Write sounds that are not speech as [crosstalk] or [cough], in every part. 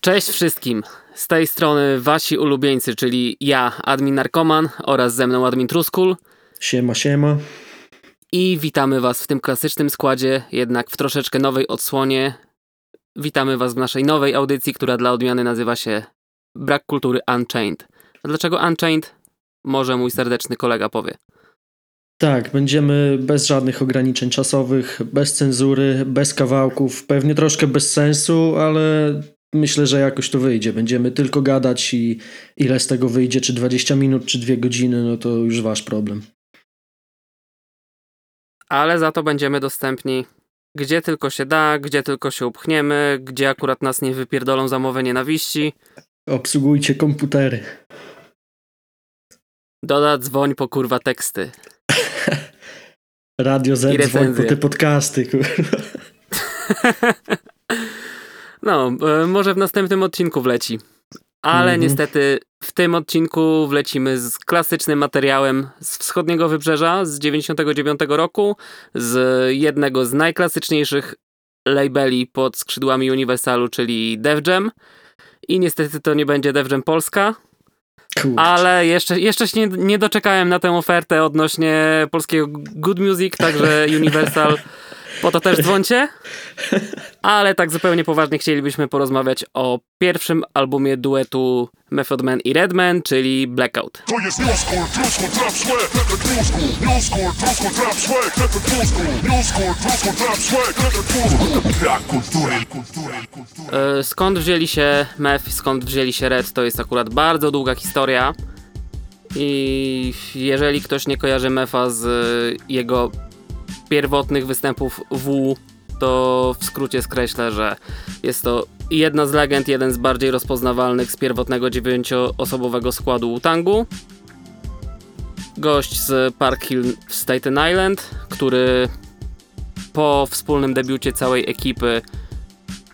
Cześć wszystkim. Z tej strony wasi ulubieńcy, czyli ja, admin Narkoman oraz ze mną admin Truskul. Siema, siema. I witamy was w tym klasycznym składzie, jednak w troszeczkę nowej odsłonie. Witamy was w naszej nowej audycji, która dla odmiany nazywa się Brak kultury Unchained. A dlaczego Unchained? Może mój serdeczny kolega powie. Tak, będziemy bez żadnych ograniczeń czasowych, bez cenzury, bez kawałków, pewnie troszkę bez sensu, ale myślę, że jakoś to wyjdzie. Będziemy tylko gadać i ile z tego wyjdzie, czy 20 minut, czy 2 godziny, no to już wasz problem. Ale za to będziemy dostępni gdzie tylko się da, gdzie tylko się upchniemy, gdzie akurat nas nie wypierdolą za mowę nienawiści. Obsługujcie komputery. Doda dzwoń po kurwa teksty. [laughs] Radio Z dzwoń po te podcasty, kurwa. [laughs] No, e, może w następnym odcinku wleci. Ale Mhm. niestety w tym odcinku wlecimy z klasycznym materiałem z wschodniego wybrzeża z 99 roku, z jednego z najklasyczniejszych labeli pod skrzydłami Universalu, czyli Def Jam. I niestety to nie będzie Def Jam Polska, Kurczę. ale jeszcze, jeszcze się nie, nie doczekałem na tę ofertę odnośnie polskiego Good Music, także [laughs] Universal, po to też dzwoncie. [laughs] Ale tak zupełnie poważnie chcielibyśmy porozmawiać o pierwszym albumie duetu Method Man i Redman, czyli Blackout. To jest new school, true school, trap swag, lepiej new school, new school, true school, trap swag, lepiej new school, new school, true school, trap swag, lepiej new school. Brak kultury, kultury, kultury. Skąd wzięli się Meth, skąd wzięli się Red, to jest akurat bardzo długa historia. I jeżeli ktoś nie kojarzy Mefa z jego pierwotnych występów W, to w skrócie skreślę, że jest to jedna z legend, jeden z bardziej rozpoznawalnych z pierwotnego dziewięcioosobowego składu Wu-Tangu. Gość z Park Hill w Staten Island, który po wspólnym debiucie całej ekipy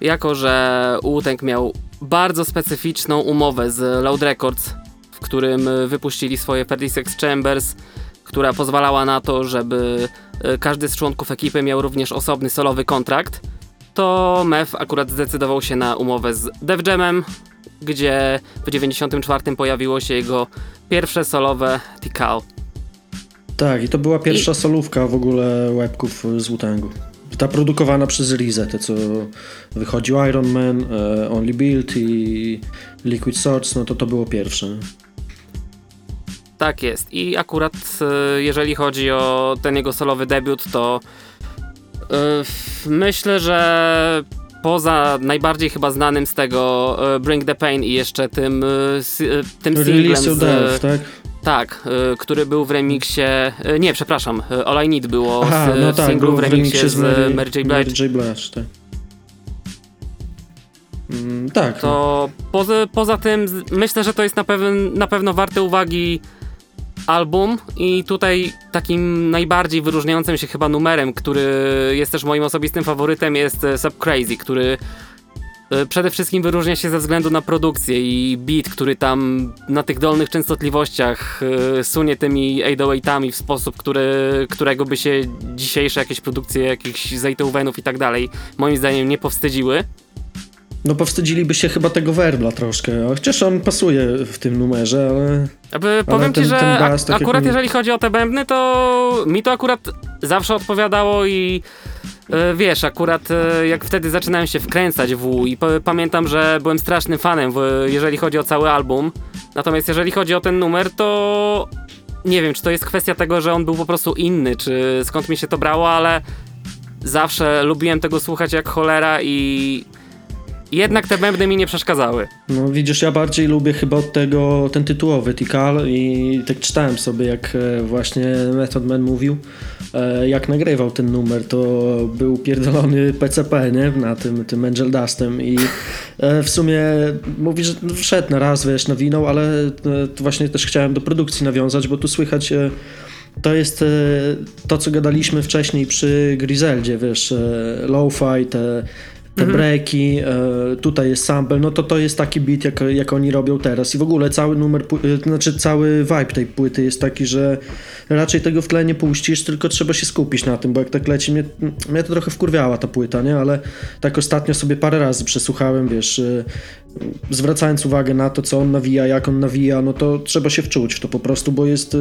jako że Wu-Tang miał bardzo specyficzną umowę z Loud Records, w którym wypuścili swoje 36 Chambers, która pozwalała na to, żeby każdy z członków ekipy miał również osobny solowy kontrakt, to Mef akurat zdecydował się na umowę z Def Jamem, gdzie w 94 pojawiło się jego pierwsze solowe Tikal. Tak, i to była pierwsza solówka w ogóle łebków z Wutangu. Ta produkowana przez Rizę, te co wychodził Iron Man, e, Only Build i Liquid Swords, no to to było pierwsze. Tak jest. I akurat e, jeżeli chodzi o ten jego solowy debiut, to e, myślę, że poza najbardziej chyba znanym z tego e, Bring the Pain i jeszcze tym, tym singlem z, Death, tak? tak, który był w remiksie, nie, przepraszam, All I Need było Aha, z, no w tak, singlu w remiksie z Mary, Mary J. Blige. Mary J. Blige, tak. Mm, tak, no. To poza, poza tym myślę, że to jest na, pewien, na pewno warte uwagi album i tutaj takim najbardziej wyróżniającym się chyba numerem, który jest też moim osobistym faworytem jest e, Sub Crazy, który e, przede wszystkim wyróżnia się ze względu na produkcję i beat, który tam na tych dolnych częstotliwościach e, sunie tymi 808-ami w sposób, który, którego by się dzisiejsze jakieś produkcje jakichś Zaytovenów i tak dalej moim zdaniem nie powstydziły. No powstydziliby się chyba tego werbla troszkę, chociaż on pasuje w tym numerze, ale... Jakby powiem ten- ci, że bas, tak jak akurat mi- jeżeli chodzi o te bębny, to mi to akurat zawsze odpowiadało i e, wiesz, akurat e, jak wtedy zaczynałem się wkręcać w i pamiętam, że byłem strasznym fanem, jeżeli chodzi o cały album. Natomiast jeżeli chodzi o ten numer, to nie wiem, czy to jest kwestia tego, że on był po prostu inny, czy skąd mi się to brało, ale zawsze lubiłem tego słuchać jak cholera i jednak te bębny mi nie przeszkadzały. No widzisz, ja bardziej lubię chyba od tego ten tytułowy Tikal i tak czytałem sobie, jak e, właśnie Method Man mówił, e, jak nagrywał ten numer, to był pierdolony PCP, nie? Na tym, tym Angel Dustem i e, w sumie mówi, że no, wszedł na raz, wiesz, nawinął, ale właśnie też chciałem do produkcji nawiązać, bo tu słychać to jest to, co gadaliśmy wcześniej przy Griseldzie, wiesz, e, lo-fi, te te Mhm. breaki, e, tutaj jest sample, no to to jest taki beat, jak, jak oni robią teraz. I w ogóle cały numer, e, znaczy cały vibe tej płyty jest taki, że raczej tego w tle nie puścisz, tylko trzeba się skupić na tym, bo jak tak leci, mnie, mnie to trochę wkurwiała ta płyta, nie? Ale tak ostatnio sobie parę razy przesłuchałem, wiesz, e, zwracając uwagę na to, co on nawija, jak on nawija, no to trzeba się wczuć w to po prostu, bo jest...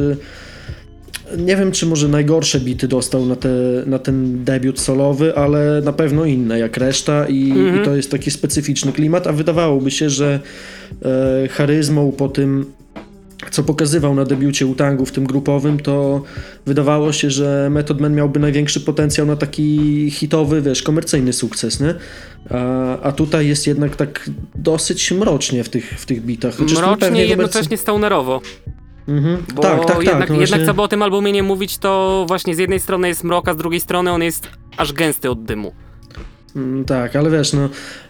nie wiem, czy może najgorsze bity dostał na, te, na ten debiut solowy, ale na pewno inne jak reszta i, i to jest taki specyficzny klimat, a wydawałoby się, że e, charyzmą po tym, co pokazywał na debiucie Utangu w tym grupowym, to wydawało się, że Method Man miałby największy potencjał na taki hitowy, wiesz, komercyjny sukces, nie? A, a tutaj jest jednak tak dosyć mrocznie w tych, w tych bitach. Chociaż Mrocznie i jednocześnie stonerowo. Mhm. Bo Tak, tak, tak. jednak, jednak co by o tym albumie nie mówić, to właśnie z jednej strony jest mrok, a z drugiej strony on jest aż gęsty od dymu. Mm, Tak, ale wiesz, no,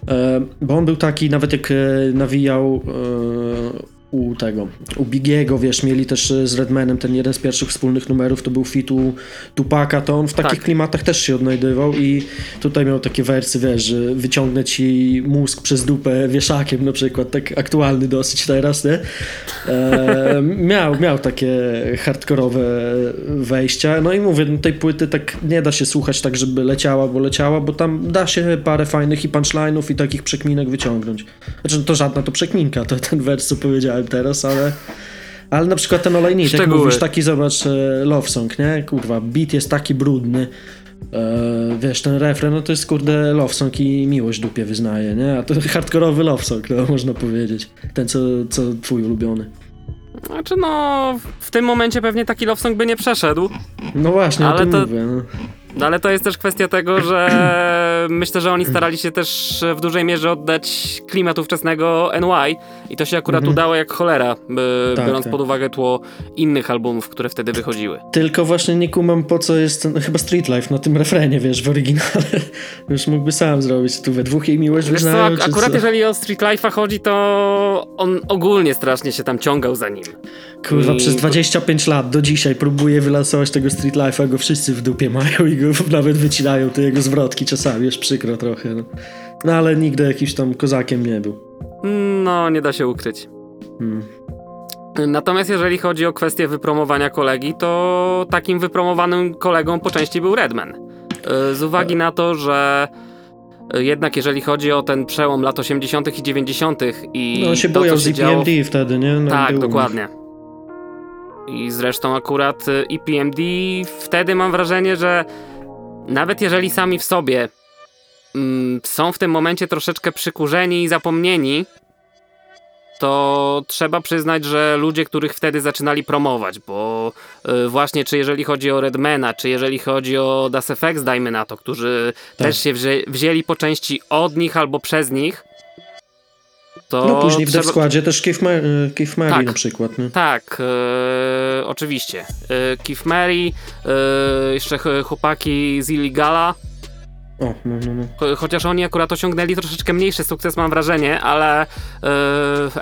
e, bo on był taki, nawet jak e, nawijał e, u tego, u Bigiego, wiesz, mieli też e, z Redmanem ten jeden z pierwszych wspólnych numerów, to był fit u Tupaka, to on w takich Tak. klimatach też się odnajdywał i tutaj miał takie wersy, wiesz, że wyciągnę ci mózg przez dupę wieszakiem na przykład, tak aktualny dosyć teraz, nie? E, miał, miał takie hardkorowe wejścia, no i mówię, no, tej płyty tak nie da się słuchać tak, żeby leciała, bo leciała, bo tam da się parę fajnych i punchline'ów i takich przekminek wyciągnąć. Znaczy, no to żadna to przekminka, to ten wers, co powiedziałem teraz, ale... Ale na przykład ten olejnik, jak Szczegóły. mówisz, taki zobacz e, love song, nie? Kurwa, beat jest taki brudny. E, wiesz, ten refren, no to jest kurde love song i miłość dupie wyznaje, nie? A to [laughs] hardkorowy love song, no można powiedzieć. Ten, co, co twój ulubiony. Znaczy no, w tym momencie pewnie taki love song by nie przeszedł, No właśnie, Ale o tym to- mówię. No. No ale to jest też kwestia tego, że [clears throat] myślę, że oni starali się też w dużej mierze oddać klimatu wczesnego NY i to się akurat udało jak cholera, by, Tak, biorąc tak. pod uwagę tło innych albumów, które wtedy wychodziły. Tylko właśnie nie kumam po co jest chyba Street Life na tym refrenie, wiesz, w oryginale. [laughs] Już mógłby sam zrobić tu we dwóch jej miłość Wiesz co, wyznają, czy akurat co? jeżeli o Street Life'a chodzi, to on ogólnie strasznie się tam ciągał za nim. Kurwa, I- przez 25 lat do dzisiaj próbuję wylansować tego Street Life'a, go wszyscy w dupie mają i [laughs] nawet wycinają te jego zwrotki czasami, już przykro trochę. No, no ale nigdy jakimś tam kozakiem nie był. No, nie da się ukryć. Hmm. Natomiast jeżeli chodzi o kwestię wypromowania kolegi, to takim wypromowanym kolegą po części był Redman. Y, Z uwagi na to, że jednak jeżeli chodzi o ten przełom lat 80. i 90. i No on się to, bojał z. EPMD wtedy, nie? No, Tak, dokładnie. I zresztą akurat y, EPMD wtedy mam wrażenie, że nawet jeżeli sami w sobie mm, są w tym momencie troszeczkę przykurzeni i zapomnieni, to trzeba przyznać, że ludzie, których wtedy zaczynali promować, bo y, właśnie czy jeżeli chodzi o Redmana, czy jeżeli chodzi o Das FX, dajmy na to, którzy Tak. też się wzię- wzięli po części od nich albo przez nich, to No później w trzeba... Składzie też Keith, Ma- e, Keith Mary Tak. na przykład, nie? Tak, e, oczywiście. E, Keith Mary, e, jeszcze ch- chłopaki z Illegala, O, no, no, no. cho- chociaż oni akurat osiągnęli troszeczkę mniejszy sukces, mam wrażenie, ale e,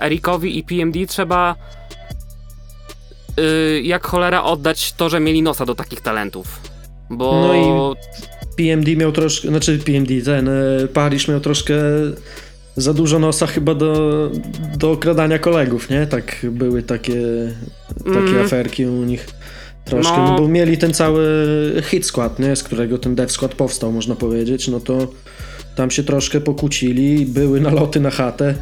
Erikowi i PMD trzeba e, jak cholera oddać to, że mieli nosa do takich talentów. Bo No i- PMD miał troszkę, znaczy PMD, ten e, Paris miał troszkę za dużo nosa chyba do, do okradania kolegów, nie? Tak były takie, takie Mm. aferki u nich troszkę, No. no. bo mieli ten cały hit skład, nie? Z którego ten dev skład powstał, można powiedzieć, no to tam się troszkę pokłócili, były naloty na chatę,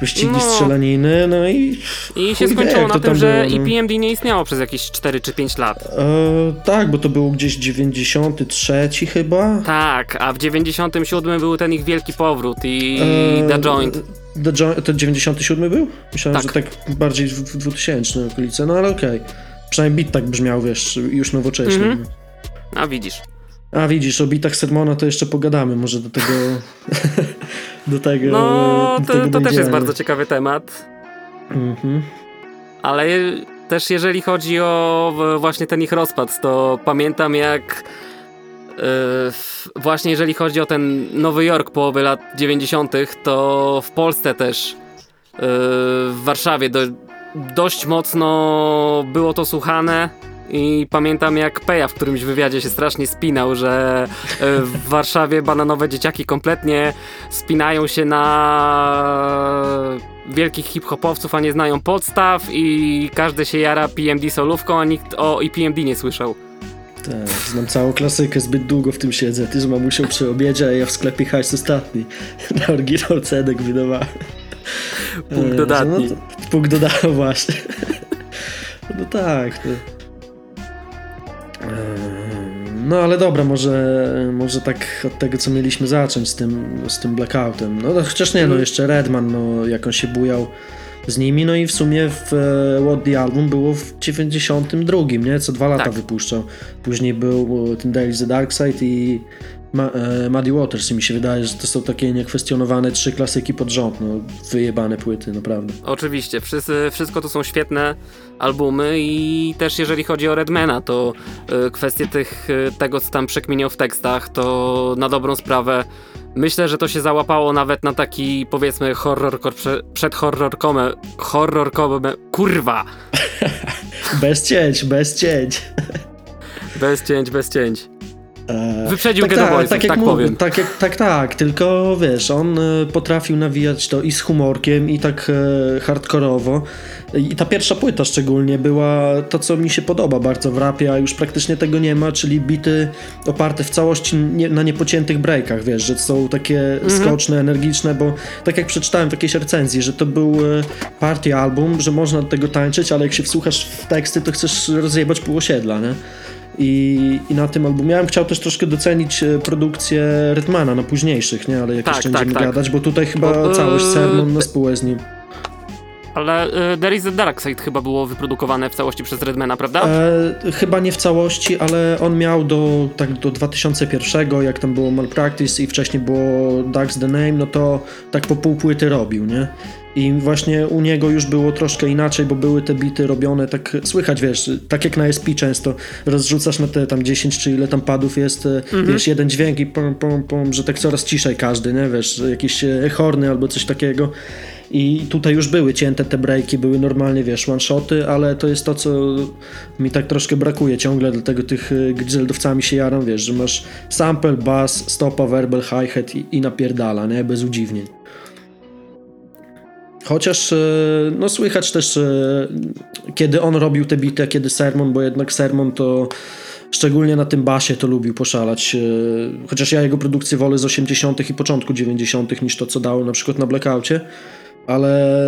wyścigi No. strzelaniny, no i i się wie, skończyło jak na tym, że było, no. i PMD nie istniało przez jakieś 4 czy 5 lat. e, tak, bo to był gdzieś 93 chyba. Tak, a w 97 był ten ich wielki powrót i Eee, The Joint. The Joint to 97 był? Myślałem, Tak. że tak bardziej w w 2000 okolice, no ale okej. Przynajmniej beat tak brzmiał, wiesz, już nowocześnie. Mhm. A widzisz. A widzisz, o bitach Sermona to jeszcze pogadamy, może do tego... [laughs] do tego No, do to, tego to też jest bardzo ciekawy temat. Mhm. Ale też jeżeli chodzi o właśnie ten ich rozpad, to pamiętam jak yy, właśnie jeżeli chodzi o ten Nowy Jork połowy lat 90., to w Polsce też yy, w Warszawie do, dość mocno było to słuchane I pamiętam jak Peja w którymś wywiadzie się strasznie spinał, że e, w [laughs] Warszawie bananowe dzieciaki kompletnie spinają się na wielkich hip-hopowców, a nie znają podstaw i każdy się jara PMD solówką, a nikt o EPMD nie słyszał. Tak, znam całą klasykę, zbyt długo w tym siedzę. Ty z mamusią przy obiedzie, a ja w sklepie hajs ostatni. [laughs] Na oryginał cedek wydawałem. Punkt E, dodatni. No, punkt dodatni, [laughs] właśnie. No tak. To... E, No ale dobra, może, może tak od tego, co mieliśmy zacząć z tym, z tym blackoutem. No to chociaż nie, no Mhm. jeszcze Redman, no jak on się bujał z nimi, no i w sumie w e, What the Album było w 92, nie? Co dwa lata Tak. wypuszczał. Później był e, ten Days the Dark Side i Ma, e, Muddy Waters i mi się wydaje, że to są takie niekwestionowane trzy klasyki pod rząd, no wyjebane płyty, naprawdę. Oczywiście, wszyscy, wszystko to są świetne albumy i też jeżeli chodzi o Redmana, to y, kwestie tych, y, tego, co tam przekminiał w tekstach, to na dobrą sprawę myślę, że to się załapało nawet na taki, powiedzmy, horror, prze, przed horrorkomem, horrorkomem, kurwa, [laughs] Bez cięć, bez cięć. bez cięć, bez cięć. E, Wyprzedził tak, tak, Boysów, tak, jak tak mówię, powiem. Tak, jak, tak, tak, tylko wiesz, on e, potrafił nawijać to i z humorkiem, i tak e, hardkorowo. I ta pierwsza płyta szczególnie była to, co mi się podoba bardzo w rapie, a już praktycznie tego nie ma, czyli bity oparte w całości nie, na niepociętych breakach, wiesz, że są takie skoczne, energiczne, bo tak jak przeczytałem w jakiejś recenzji, że to był e, party album, że można do tego tańczyć, ale jak się wsłuchasz w teksty, to chcesz rozjebać pół osiedla, nie? I, I na tym albumie ja bym chciał też troszkę docenić e, produkcję Redmana na późniejszych, nie? Ale jak Tak, jeszcze tak, będziemy tak. gadać, bo tutaj chyba Bo, e, całość sermon na spółę z nim. Ale y, There is the Dark Side chyba było wyprodukowane w całości przez Redmana, prawda? E, chyba nie w całości, ale on miał do, tak do 2001, jak tam było Malpractice i wcześniej było Duck's the Name, no to tak po pół płyty robił, nie? I właśnie u niego już było troszkę inaczej, bo były te bity robione tak, słychać, wiesz, tak jak na SP często, rozrzucasz na te tam 10 czy ile tam padów jest, e, wiesz, jeden dźwięk i pom, pom, pom, że tak coraz ciszej każdy, nie? Wiesz, jakieś e, horny albo coś takiego. I tutaj już były cięte te breaki, były normalnie, wiesz, one-shoty, ale to jest to, co mi tak troszkę brakuje ciągle, dlatego tych y, grizzldowcami się jaram, wiesz, że masz sample, bass, stopa, verbal, hi-hat i, i napierdala, nie? Bez udziwnień. Chociaż, y, no słychać też, y, kiedy on robił te bity, kiedy Sermon, bo jednak Sermon to szczególnie na tym basie to lubił poszalać. y, Chociaż ja jego produkcję wolę z 80. i początku 90. niż to, co dało na przykład na Blackoutie ale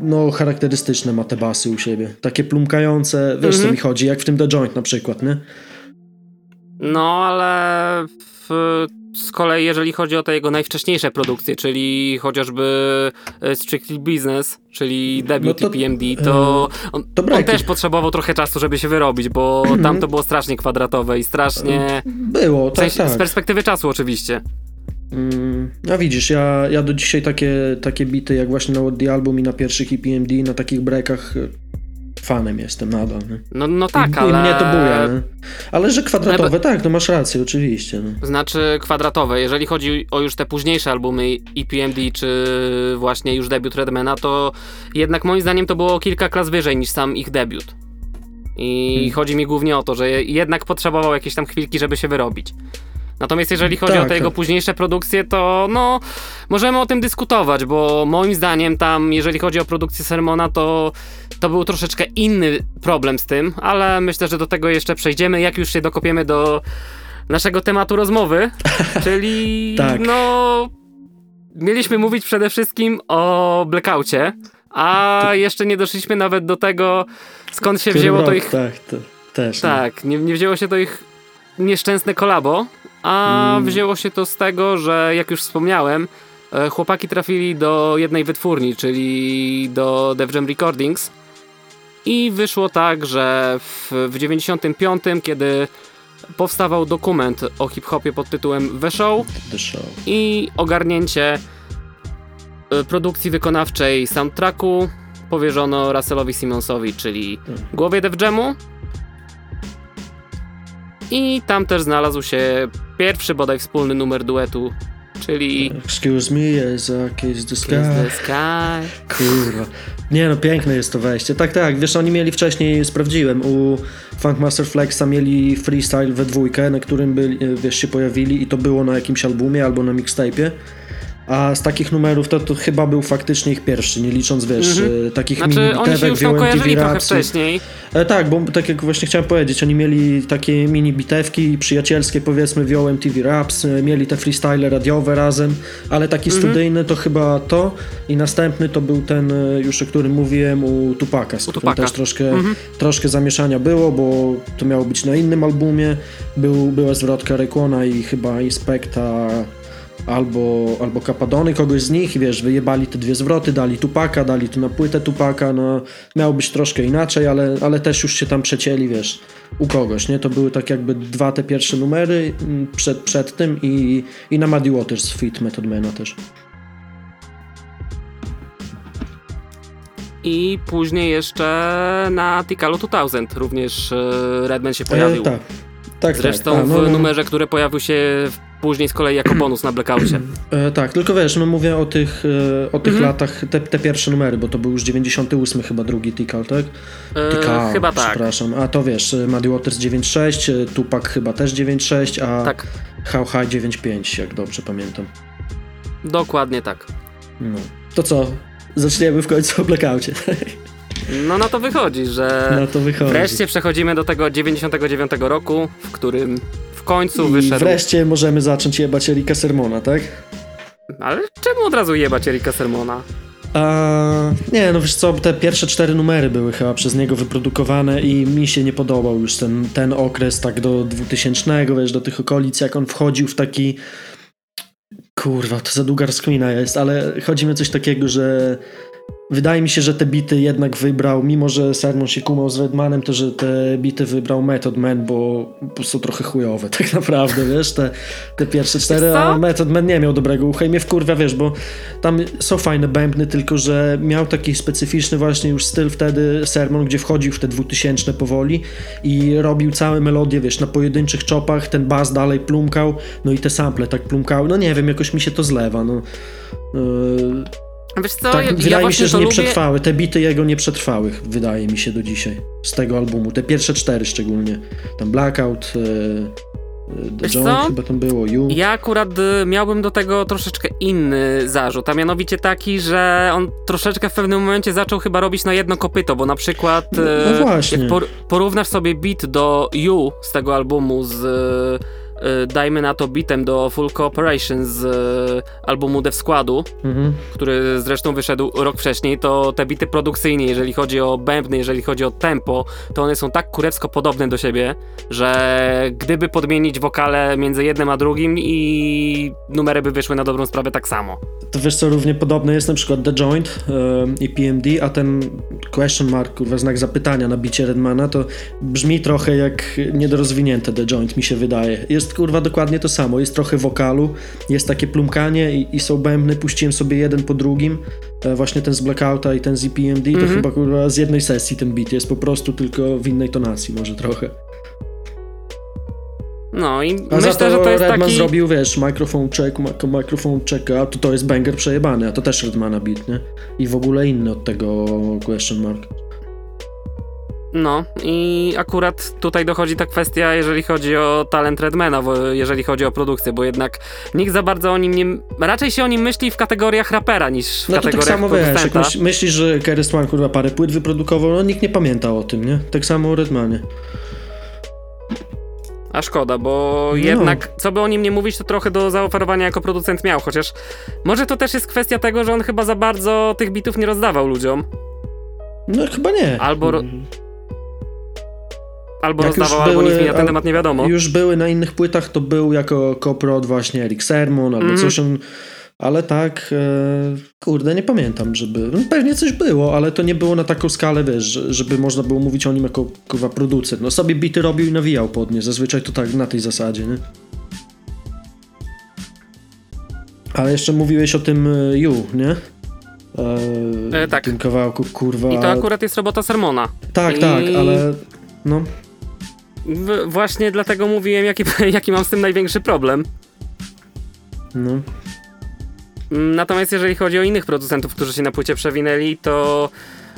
no charakterystyczne ma te basy u siebie. Takie plumkające, wiesz co Mhm. mi chodzi, jak w tym The Joint na przykład, nie? No, ale w, z kolei jeżeli chodzi o te jego najwcześniejsze produkcje, czyli chociażby e, Strictly Business, czyli debiut No to, PMD, to on, to on też potrzebował trochę czasu, żeby się wyrobić, bo tam to było strasznie kwadratowe i strasznie... Było, W tak, Z tak. perspektywy czasu oczywiście. Mm, a widzisz, ja, ja do dzisiaj takie, takie bity, jak właśnie na the Album i na pierwszych EPMD, na takich breakach fanem jestem nadal, nie? No, no tak, I, ale... I mnie to buja, nie? Ale że kwadratowe, tak, no masz rację, oczywiście, no. Znaczy kwadratowe. Jeżeli chodzi o już te późniejsze albumy i PMD, czy właśnie już debiut Redmana, to jednak moim zdaniem to było kilka klas wyżej niż sam ich debiut. I Hmm. chodzi mi głównie o to, że jednak potrzebował jakieś tam chwilki, żeby się wyrobić. Natomiast jeżeli chodzi Tak, o te jego tak. późniejsze produkcje, to no, możemy o tym dyskutować, bo moim zdaniem tam, jeżeli chodzi o produkcję Sermona, to to był troszeczkę inny problem z tym, ale myślę, że do tego jeszcze przejdziemy, jak już się dokopiemy do naszego tematu rozmowy, [laughs] czyli Tak. no mieliśmy mówić przede wszystkim o blackoutie, a jeszcze nie doszliśmy nawet do tego, skąd się Który wzięło to rok, ich Tak, to, też. no. tak, nie, nie wzięło się to ich nieszczęsne kolabo, a Mm. wzięło się to z tego, że jak już wspomniałem, e, chłopaki trafili do jednej wytwórni, czyli do Def Jam Recordings i wyszło tak, że w, w 95, kiedy powstawał dokument o hip-hopie pod tytułem The Show The Show. i ogarnięcie e, produkcji wykonawczej soundtracku powierzono Russellowi Simonsowi, czyli głowie Def Jamu. I tam też znalazł się pierwszy bodaj wspólny numer duetu czyli Excuse me, I kiss the sky. Kiss the Sky. Kurwa. Nie no, piękne jest to wejście. Tak, tak, wiesz, oni mieli wcześniej, sprawdziłem, u Funkmaster Flexa mieli freestyle we dwójkę, na którym byli, wiesz, się pojawili i to było na jakimś albumie albo na mixtape'ie. A z takich numerów to, to chyba był faktycznie ich pierwszy, nie licząc, wiesz, e, takich Mhm. Znaczy, mini oni się bitewek, już tam kojarzyli trochę wcześniej. E, tak, bo tak jak właśnie chciałem powiedzieć, oni mieli takie mini bitewki przyjacielskie, powiedzmy, w MTV Raps, e, mieli te freestyle radiowe razem, ale taki Mhm. studyjny to chyba to i następny to był ten, e, już o którym mówiłem, u Tupaka, z U którym Tupaka. też troszkę, Mhm. troszkę zamieszania było, bo to miało być na innym albumie, był, była zwrotka Rekona i chyba Inspekta albo, albo Kapadony, kogoś z nich wiesz, wyjebali te dwie zwroty, dali Tupaka, dali tu na płytę Tupaka, no miało być troszkę inaczej, ale, ale też już się tam przecięli, wiesz, u kogoś, nie? To były tak jakby dwa te pierwsze numery mm, przed, przed tym i, i na Muddy Waters Fit Method Mana też. I później jeszcze na Tikalu 2000 również e, Redman się pojawił. E, tak, tak, Zresztą tak. A, no, w no, numerze, który pojawił się w- później z kolei jako bonus na Blackoutie. E, tak, tylko wiesz, no mówię o tych, e, o tych Mhm. latach, te, te pierwsze numery, bo to był już 98 chyba drugi Tikal, tak? E, Tikal, chyba tak. przepraszam. A to wiesz, e, Muddy Waters 9.6, e, Tupac chyba też 9.6, a Tak, How High 9.5, jak dobrze pamiętam. dokładnie tak. No. To co? Zaczniemy w końcu o blackoutie. No na to wychodzi, że No to wychodzi. wreszcie przechodzimy do tego 99 roku, w którym w końcu I wyszedł. wreszcie możemy zacząć jebać Erika Sermona, tak? Ale czemu od razu jebać Erika Sermona? A, nie, no wiesz co, te pierwsze cztery numery były chyba przez niego wyprodukowane i mi się nie podobał już ten, ten okres tak do 2000, wiesz, do tych okolic, jak on wchodził w taki kurwa, to za długa rozkmina jest, ale chodzi mi o coś takiego, że wydaje mi się, że te bity jednak wybrał, mimo że Sermon się kumał z Redmanem, to że te bity wybrał Method Man, bo po prostu trochę chujowe [laughs] tak naprawdę, wiesz, te, te pierwsze cztery, a Method Man nie miał dobrego ucha i mnie wkurwia, wiesz, bo tam są fajne bębny, tylko że miał taki specyficzny właśnie już styl wtedy Sermon, gdzie wchodził w te dwutysięczne powoli i robił całe melodie, wiesz, na pojedynczych czopach, ten bas dalej plumkał, no i te sample tak plumkały, no nie wiem, jakoś mi się to zlewa, no. Yy, Wiesz co, tak, ja, ja wydaje mi właśnie się, że nie lubię. przetrwały, te bity jego nie przetrwały, wydaje mi się do dzisiaj, z tego albumu, te pierwsze cztery szczególnie, tam Blackout, yy, yy, The Wiesz co? chyba tam było, You. Ja akurat y, miałbym do tego troszeczkę inny zarzut, a mianowicie taki, że on troszeczkę w pewnym momencie zaczął chyba robić na jedno kopyto, bo na przykład y, No właśnie. jak por porównasz sobie beat do You z tego albumu z dajmy na to beatem do Full Cooperation z y, albumu Dev Składu, Mhm. który zresztą wyszedł rok wcześniej, to te bity produkcyjnie, jeżeli chodzi o bębny, jeżeli chodzi o tempo, to one są tak kurewsko podobne do siebie, że gdyby podmienić wokale między jednym a drugim i numery by wyszły na dobrą sprawę tak samo. To wiesz co, równie podobne jest na przykład The Joint em, i PMD, a ten question mark, kurwa, znak zapytania na bicie Redmana, to brzmi trochę jak niedorozwinięte The Joint, mi się wydaje. Jest kurwa dokładnie to samo, jest trochę wokalu, jest takie plumkanie i, i są bębny, puściłem sobie jeden po drugim, e, właśnie ten z Blackouta i ten z PMD, to Mhm. chyba kurwa z jednej sesji ten beat jest po prostu tylko w innej tonacji może trochę. No i A myślę, to, że to jest Redman taki... zrobił, wiesz, microphone check, microphone check, a to, to jest banger przejebany, a to też Redmana beat, nie? I w ogóle inny od tego question mark. No i akurat tutaj dochodzi ta kwestia, jeżeli chodzi o talent Redmana, bo- jeżeli chodzi o produkcję, bo jednak nikt za bardzo o nim nie... Raczej się o nim myśli w kategoriach rapera niż w No to tak kategoriach samo wiesz, jak myśl, myślisz, że Keres One kurwa parę płyt wyprodukował, no nikt nie pamięta o tym, nie? Tak samo o Redmanie. A szkoda, bo No. jednak, co by o nim nie mówić, to trochę do zaoferowania jako producent miał, chociaż może to też jest kwestia tego, że on chyba za bardzo tych bitów nie rozdawał ludziom. No chyba nie. Albo ro- Albo Jak rozdawał, albo były- nic mi na ten temat nie wiadomo. Już były na innych płytach, to był jako coprod właśnie Eric Sermon albo Mhm. coś on... Ale tak, e, kurde, nie pamiętam, żeby... No, pewnie coś było, ale to nie było na taką skalę, wiesz, że- żeby można było mówić o nim jako, kurwa, producent. No sobie bity robił i nawijał pod nie. Zazwyczaj to tak na tej zasadzie, nie? Ale jeszcze mówiłeś o tym e, You, nie? E, E, tak. Tym kawałku, kurwa. I to akurat jest robota Sermona. Tak, i- tak, ale... No, W, właśnie dlatego mówiłem, jaki, [laughs] jaki mam z tym największy problem. No. Natomiast jeżeli chodzi o innych producentów, którzy się na płycie przewinęli, to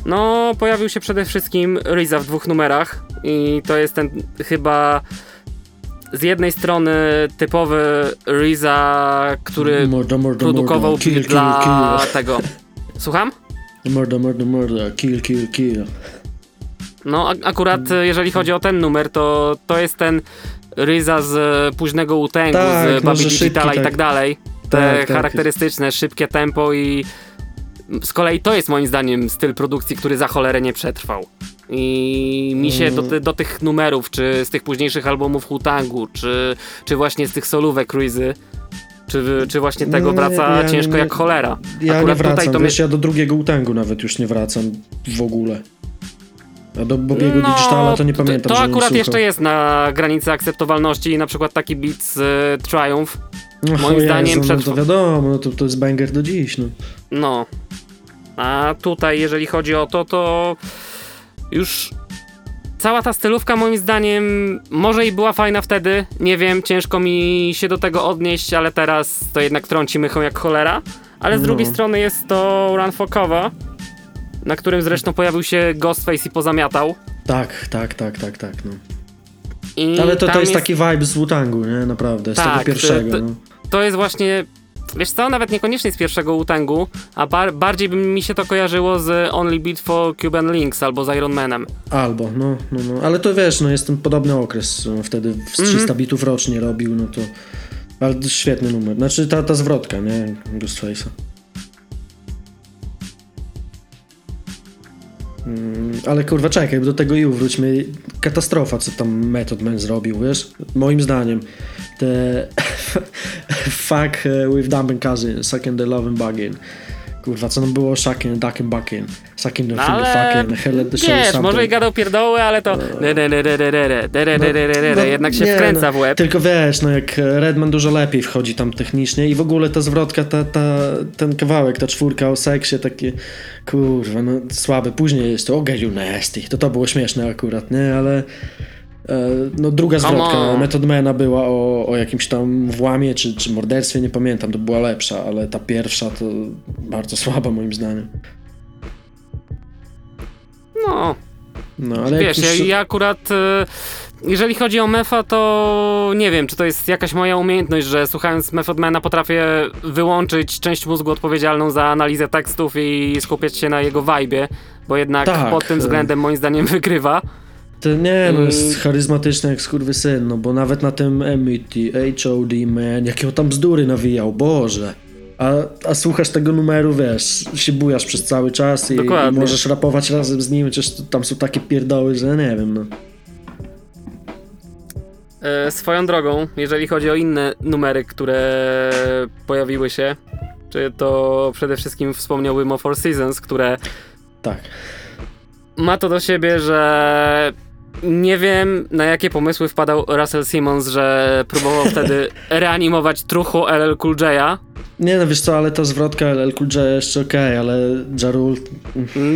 no pojawił się przede wszystkim Riza w dwóch numerach i to jest ten chyba z jednej strony typowy Riza, który Morda, morda, produkował morda. Kill, beat kill, dla kill. tego. [laughs] Słucham? Morda, morda, morda. Kill, kill, kill. No a- akurat e, jeżeli chodzi o ten numer, to to jest ten Riza z e, późnego Utęgu, Tak, z no, Babi szybki, Digitala i tak. tak dalej. Te Tak, tak. charakterystyczne, szybkie tempo i z kolei to jest moim zdaniem styl produkcji, który za cholerę nie przetrwał. I mi się do, do tych numerów, czy z tych późniejszych albumów Hutangu, czy, czy właśnie z tych solówek Rizy, czy, czy właśnie tego wraca ja ciężko jak cholera. Ja Akurat nie wracam, tutaj to wiesz, ja do drugiego utangu nawet już nie wracam w ogóle. A do Bobiego Digitala to nie pamiętam, No, To żebym akurat słuchał. jeszcze jest na granicy akceptowalności, na przykład taki beat z y, Triumph. No, moim o zdaniem Jezu, no przetrwa- to wiadomo, no to, to jest banger do dziś, no. No. A tutaj, jeżeli chodzi o to, to już cała ta stylówka moim zdaniem może i była fajna wtedy, nie wiem, ciężko mi się do tego odnieść, ale teraz to jednak trąci mychą jak cholera. Ale z No. drugiej strony jest to Run for Cover, na którym zresztą pojawił się Ghostface i pozamiatał. Tak, tak, tak, tak, tak, no. I Ale to, to jest taki vibe z Wutangu, nie? Naprawdę, z Tak, tego pierwszego, to- no. to jest właśnie. Wiesz co, nawet niekoniecznie z pierwszego Utangu, a bar bardziej by mi się to kojarzyło z Only Beat for Cuban Links albo z Iron Manem. Albo, no, no, no. Ale to wiesz, no jest ten podobny okres. Wtedy z 300 Mhm. bitów rocznie robił, no to... Ale świetny numer. Znaczy ta, ta zwrotka, nie? Ghostface'a. Mm, ale kurwa, czekaj, do tego i wróćmy. Katastrofa, co tam Method Man zrobił, wiesz? Moim zdaniem. Te [laughs] fuck with dumb and cousin, sucking the love and bugging. Kurwa, co nam było ducking, bucking, sucking the No, ale the show wiesz, może i gadał pierdoły, ale to No, jednak się wkręca no, w łeb. Tylko wiesz, no jak Redman dużo lepiej wchodzi tam technicznie i w ogóle ta zwrotka, ta, ta, ten kawałek, ta czwórka o seksie, takie kurwa, no słabe. Później jest to, oh you nasty, to to było śmieszne akurat, nie, ale e, no druga zwrotka. Method Mana była o, o jakimś tam włamie czy, czy morderstwie, nie pamiętam, to była lepsza, ale ta pierwsza to bardzo [laughs] słaba moim zdaniem. No, No, ale wiesz, już... ja, ja akurat... e, Jeżeli chodzi o Mefa, to nie wiem, czy to jest jakaś moja umiejętność, że słuchając Method Mana potrafię wyłączyć część mózgu odpowiedzialną za analizę tekstów i skupiać się na jego vibe, bo jednak Tak, pod tym e. względem moim zdaniem [laughs] wygrywa. To nie, no I- jest charyzmatyczny jak skurwysyn, no bo nawet na tym MIT, HOD, man, jakie on tam bzdury nawijał, Boże. A, a słuchasz tego numeru, wiesz, się bujasz przez cały czas i, i możesz rapować razem z nim, chociaż tam są takie pierdoły, że nie wiem, no. E, swoją drogą, jeżeli chodzi o inne numery, które pojawiły się, czy to przede wszystkim wspomniałbym o Four Seasons, które Tak. ma to do siebie, że nie wiem na jakie pomysły wpadał Russell Simmons, że próbował wtedy [laughs] reanimować truchu LL Cool J'a. Nie no, wiesz co, ale ta zwrotka LL Cool J jeszcze okej, ale Jarul...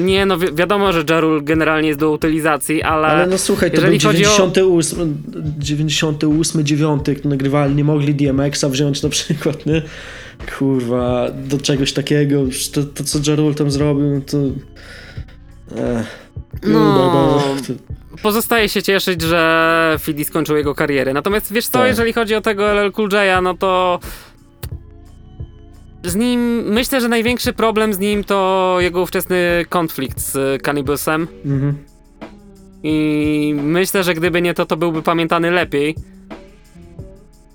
Nie no, wi- wiadomo, że Jarul generalnie jest do utylizacji, ale, Ale no słuchaj, to był chodzi o- 98, 98, 9, jak to nagrywali, nie mogli DMX-a wziąć na przykład, nie? Kurwa, do czegoś takiego, to, to co Jarul tam zrobił, no to... Ech. No. to, pozostaje się cieszyć, że Fidi skończył jego karierę. Natomiast wiesz co, Tak. jeżeli chodzi o tego LL Cool J'a, no to z nim, myślę, że największy problem z nim to jego ówczesny konflikt z Cannibusem mhm. i myślę, że gdyby nie to, to byłby pamiętany lepiej.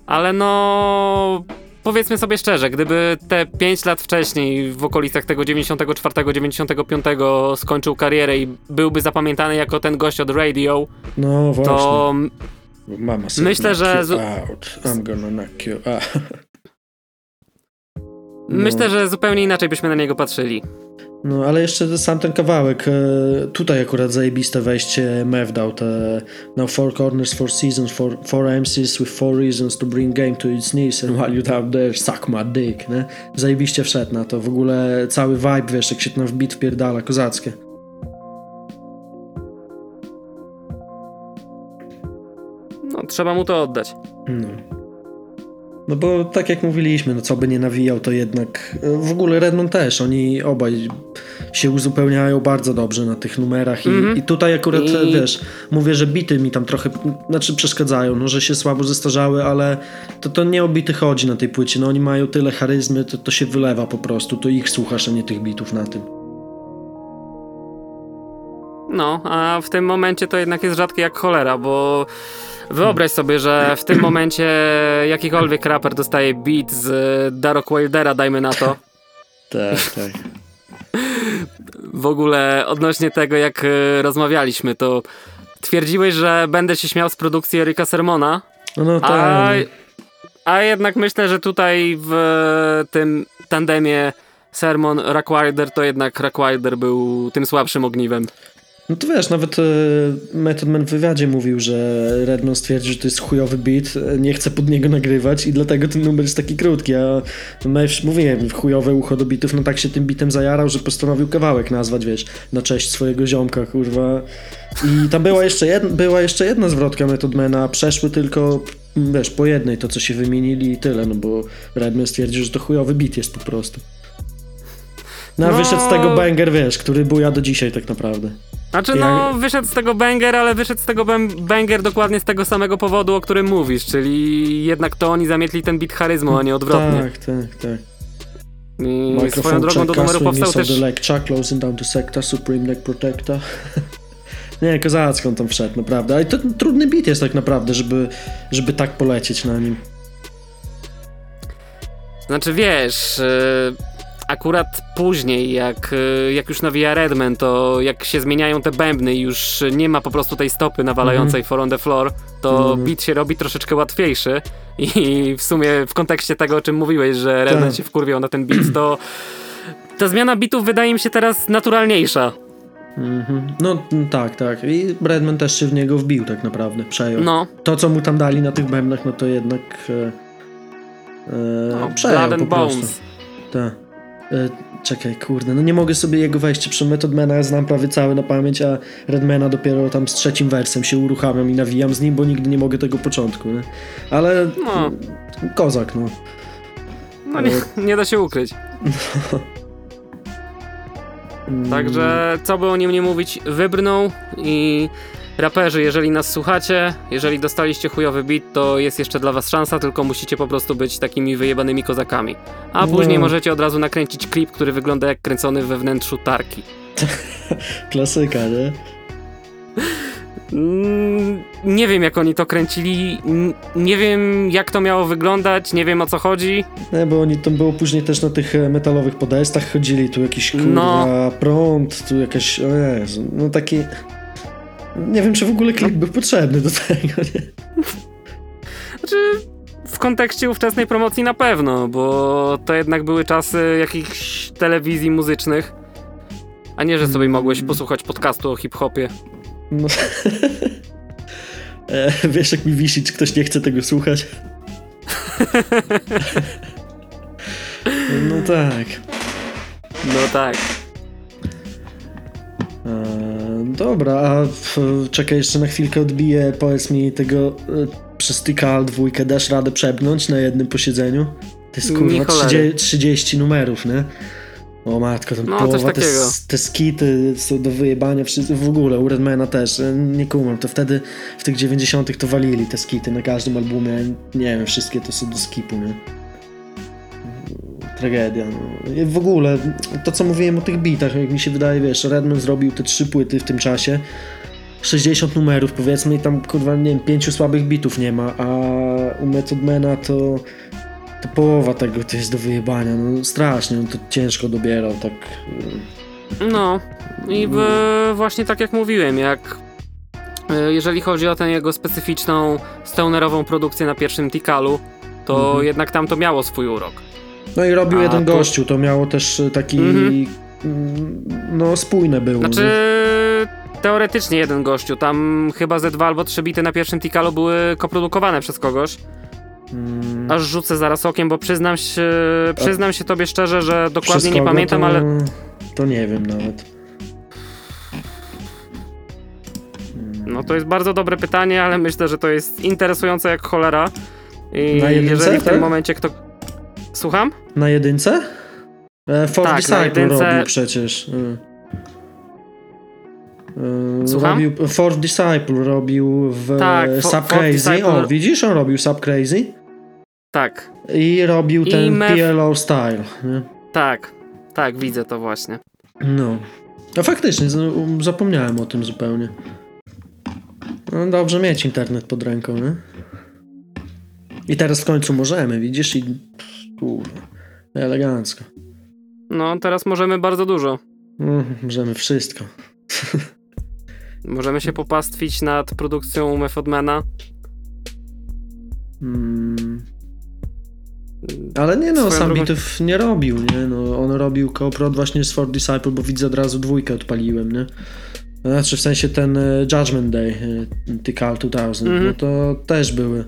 Ale no... Powiedzmy sobie szczerze, gdyby te 5 lat wcześniej, w okolicach tego 94-95 skończył karierę i byłby zapamiętany jako ten gość od Radio, No właśnie. to Mama myślę, że out. I'm gonna knock you out. myślę, że zupełnie inaczej byśmy na niego patrzyli. No, ale jeszcze sam ten kawałek. e, Tutaj akurat zajebiste wejście Mev dał te Now four corners, four seasons, four, four MCs with four reasons to bring game to its knees and while you down there suck my dick, nie? Zajebiście wszedł na to. W ogóle cały vibe, wiesz, jak się tam w beat wpierdala, kozackie. No, trzeba mu to oddać. No. No bo tak jak mówiliśmy, no co by nie nawijał, to jednak e, w ogóle Redmond też, oni obaj się uzupełniają bardzo dobrze na tych numerach i, Mhm. i tutaj akurat, I- wiesz, mówię, że bity mi tam trochę, znaczy przeszkadzają, no że się słabo zestarzały, ale to, to nie o bity chodzi na tej płycie, no oni mają tyle charyzmy, to, to się wylewa po prostu, to ich słuchasz, a nie tych bitów na tym. No, a w tym momencie to jednak jest rzadkie jak cholera, bo wyobraź sobie, że w tym momencie jakikolwiek raper dostaje beat z Darok Wildera, dajmy na to. Tak, tak. W ogóle odnośnie tego, jak e, rozmawialiśmy, to twierdziłeś, że będę się śmiał z produkcji Erika Sermona, No, no a, tak. a jednak myślę, że tutaj w tym tandemie Sermon Rack Wilder to jednak Rack Wilder był tym słabszym ogniwem. No to wiesz, nawet e, Method Man w wywiadzie mówił, że Redmond stwierdził, że to jest chujowy beat, e, nie chce pod niego nagrywać i dlatego ten numer jest taki krótki, a ja już mówiłem, chujowe ucho do bitów, no tak się tym bitem zajarał, że postanowił kawałek nazwać, wiesz, na cześć swojego ziomka, kurwa. I tam była jeszcze, jedna, była jeszcze jedna zwrotka Method Mana, przeszły tylko, m, wiesz, po jednej to, co się wymienili i tyle, no bo Redman stwierdził, że to chujowy beat jest po prostu. No, a No. wyszedł z tego banger, wiesz, który buja do dzisiaj tak naprawdę. Znaczy, no, wyszedł z tego banger, ale wyszedł z tego bang- banger dokładnie z tego samego powodu, o którym mówisz, czyli jednak to oni zamietli ten beat charyzmą, a nie odwrotnie. Tak, tak, tak. I swoją drogą do numeru powstał też... leg, chuck closing down to sector, supreme neck protector. [laughs] Nie, kozacko on tam wszedł, naprawdę. Ale to trudny beat jest tak naprawdę, żeby, żeby tak polecieć na nim. Znaczy, wiesz, y, akurat później, jak, y, jak już nawija Redman, to jak się zmieniają te bębny i już nie ma po prostu tej stopy nawalającej for on the floor, to Mhm. beat się robi troszeczkę łatwiejszy i w sumie w kontekście tego, o czym mówiłeś, że Redman Tak. się wkurwiał na ten beat, to ta zmiana bitów wydaje mi się teraz naturalniejsza. Mhm. No mm, tak, tak. I Redman też się w niego wbił tak naprawdę, przejął. No, To, co mu tam dali na tych bębnach, no to jednak e, e, no przejął po prostu. Bones. Tak. E, czekaj, kurde, no nie mogę sobie jego wejście przy Methodmana, znam prawie cały na pamięć, a Redmana dopiero tam z trzecim wersem się uruchamiam i nawijam z nim, bo nigdy nie mogę tego początku, nie? Ale No. kozak, no. No nie, nie da się ukryć. Mm, [laughs] Także co by o nim nie mówić, wybrnął i raperzy, jeżeli nas słuchacie, jeżeli dostaliście chujowy beat, to jest jeszcze dla was szansa, tylko musicie po prostu być takimi wyjebanymi kozakami. A No. później możecie od razu nakręcić klip, który wygląda jak kręcony we wnętrzu tarki. [laughs] Klasyka, nie? Mm, nie wiem jak oni to kręcili, nie wiem jak to miało wyglądać, nie wiem o co chodzi. Nie, bo oni tam było później też na tych e, metalowych podestach chodzili, tu jakiś kurwa No. prąd, tu jakaś, o Jezu, no taki... Nie wiem, czy w ogóle klip był potrzebny do tego, nie? Znaczy, w kontekście ówczesnej promocji na pewno, bo to jednak były czasy jakichś telewizji muzycznych, a nie, że sobie mogłeś posłuchać podcastu o hip-hopie. No. [laughs] E, wiesz, jak mi wisi, czy ktoś nie chce tego słuchać? [laughs] no tak. No tak. Dobra, a czekaj, jeszcze na chwilkę odbiję. Powiedz mi tego e, przez Tikal dwójkę dasz radę przebnąć na jednym posiedzeniu? To jest kurwa cholery. 30, 30 numerów, nie? O matko, tam No, połowa, te, te skity są do wyjebania, wszyscy, w ogóle u Redmana też, e, nie kumam, to wtedy w tych 90 to walili te skity na każdym albumie, nie wiem, wszystkie to są do skipu, nie? Tragedia, no. W ogóle, to co mówiłem o tych bitach, jak mi się wydaje, wiesz, Redman zrobił te trzy płyty w tym czasie, 60 numerów powiedzmy i tam kurwa, nie wiem, pięciu słabych bitów nie ma, a u Methodmana to to połowa tego to jest do wyjebania, no strasznie, on to ciężko dobierał, tak... No i w, właśnie tak jak mówiłem, jak e, jeżeli chodzi o tę jego specyficzną stonerową produkcję na pierwszym Tikalu, to Mhm. jednak tam to miało swój urok. No i robił A jeden tu- gościu, to miało też e, taki, Mhm. mm, no spójne było. Znaczy, teoretycznie jeden gościu, tam chyba ze dwa albo trzy bity na pierwszym Tikalu były koprodukowane przez kogoś. Mm, Aż rzucę zaraz okiem, bo przyznam się, przyznam się tobie szczerze, że dokładnie nie kogo pamiętam, to, ale To nie wiem nawet. no to jest bardzo dobre pytanie, ale myślę, że to jest interesujące jak cholera. I jeżeli w tym tak? momencie kto... Słucham? Na jedynce? E, Ford Tak, Disciple robił przecież. E. E, Słucham? Robił, Ford Disciple robił w Tak, Sub Crazy. Disciple- O, widzisz? On robił Sub Crazy. Tak, I robił I ten Mef- PLO Style. Nie? tak, tak, widzę to właśnie. No. A faktycznie, zapomniałem o tym zupełnie. No dobrze mieć internet pod ręką, nie? I teraz w końcu możemy, widzisz? I kurwa, elegancko. No, teraz możemy bardzo dużo. Mm, możemy wszystko. Możemy się popastwić nad produkcją Methodmana. Mm. Ale nie no, sam drogą- nie robił, nie? No, on robił Coprod właśnie z Ford Disciple, bo widzę od razu dwójkę odpaliłem, nie? Znaczy w sensie ten e, Judgment Day, Tikal 2000, Mhm. no to też były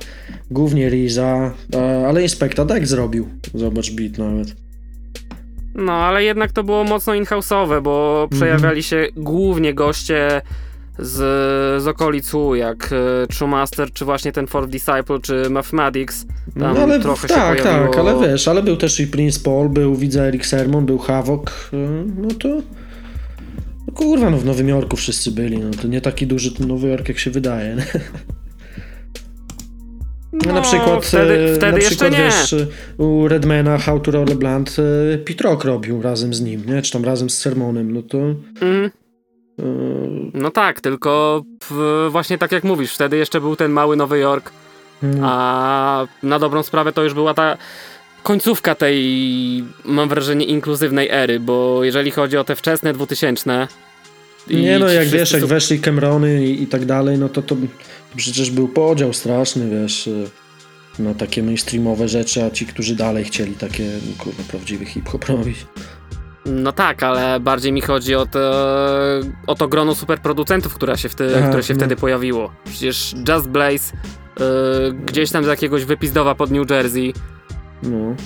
głównie Riza, e, ale Inspecta Deck zrobił, zobacz beat nawet. No, ale jednak to było mocno in-house'owe, bo Mhm. przejawiali się głównie goście z, z okolic U, jak e, True Master, czy właśnie ten Ford Disciple, czy Mathematics. Tam no, ale trochę tak, się tak, pojawiło... ale wiesz, ale był też i Prince Paul, był widzę Eric Sermon, był Havok, no to kurwa, no w Nowym Jorku wszyscy byli, no to nie taki duży ten Nowy Jork jak się wydaje, nie? No, na przykład, wtedy, wtedy na przykład wiesz, u Redmana How to Roll Blunt e, Pete Rock robił razem z nim, nie? Czy tam razem z Sermonem, no to e, No tak, tylko w, właśnie tak jak mówisz, wtedy jeszcze był ten mały Nowy Jork, mm, a na dobrą sprawę to już była ta końcówka tej, mam wrażenie, inkluzywnej ery, bo jeżeli chodzi o te wczesne 2000 i nie no, jak wiesz, jak weszli Camerony i, i tak dalej, no to to przecież był podział straszny, wiesz, e, na takie mainstreamowe rzeczy, a ci, którzy dalej chcieli takie, kurwa, prawdziwy hip-hop robić. No tak, ale bardziej mi chodzi o to, o to grono superproducentów, która się wtedy, które się no. wtedy pojawiło. Przecież Just Blaze, y, gdzieś tam z jakiegoś wypizdowa pod New Jersey, No,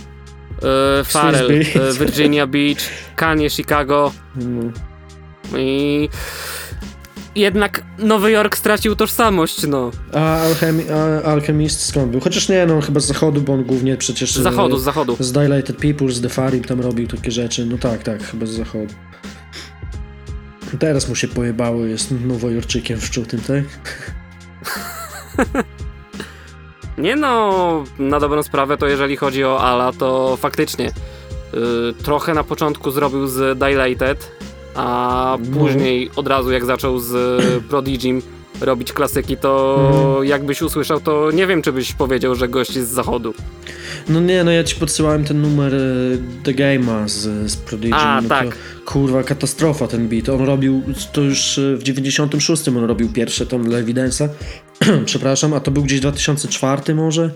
y, Farrell, y, Virginia Beach, Kanye, Chicago no. i jednak Nowy Jork stracił tożsamość, no. A, Alchemi a Alchemist skąd był? Chociaż nie, no chyba z zachodu, bo on głównie przecież... Z zachodu, z zachodu. Z Dilated People, z The Farim tam robił takie rzeczy. No tak, tak, chyba z zachodu. Teraz mu się pojebało, jest nowojorczykiem szczutym, tak? [laughs] Nie no, na dobrą sprawę to jeżeli chodzi o Ala, to faktycznie y, trochę na początku zrobił z Dilated, a No. później od razu jak zaczął z Prodigim robić klasyki, to Mhm. jakbyś usłyszał, to nie wiem, czy byś powiedział, że gość jest z zachodu. No nie, no ja ci podsyłałem ten numer e, The Game'a z, z Prodigy. A, no tak. To, kurwa, katastrofa ten beat. On robił, to już e, w 96 on robił pierwsze tą dla Evidence'a. [clears throat] Przepraszam, a to był gdzieś 2004 może?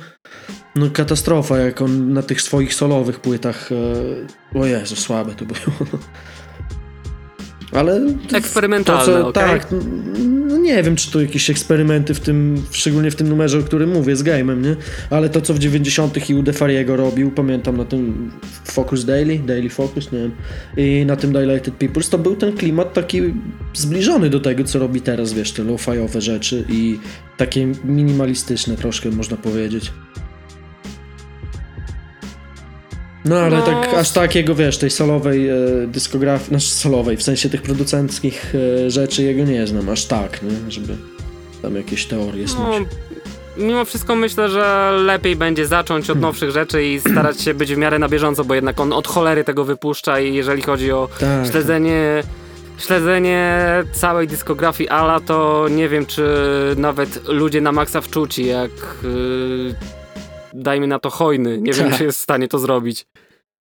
No katastrofa, jak on na tych swoich solowych płytach... E, o Jezu, słabe to było. [laughs] Ale to- Eksperymentalne, to, co, okej? Tak, no nie wiem, czy to jakieś eksperymenty w tym, szczególnie w tym numerze, o którym mówię, z game'em, nie? Ale to, co w 90 i u Defariego robił, pamiętam na tym Focus Daily, Daily Focus, nie wiem, i na tym Dilated Peoples, to był ten klimat taki zbliżony do tego, co robi teraz, wiesz, te lo-fiowe rzeczy i takie minimalistyczne troszkę, można powiedzieć. No ale No. tak aż takiego, wiesz, tej solowej e, dyskografii, znaczy solowej, w sensie tych producenckich e, rzeczy jego nie znam, aż tak, nie? Żeby tam jakieś teorie No, snuć. mimo wszystko myślę, że lepiej będzie zacząć Hmm. od nowszych rzeczy i starać się być w miarę na bieżąco, bo jednak on od cholery tego wypuszcza i jeżeli chodzi o Tak. śledzenie, śledzenie całej dyskografii Ala, to nie wiem, czy nawet ludzie na maksa wczuci, jak yy, dajmy na to hojny. Nie wiem, Tak. czy jest w stanie to zrobić.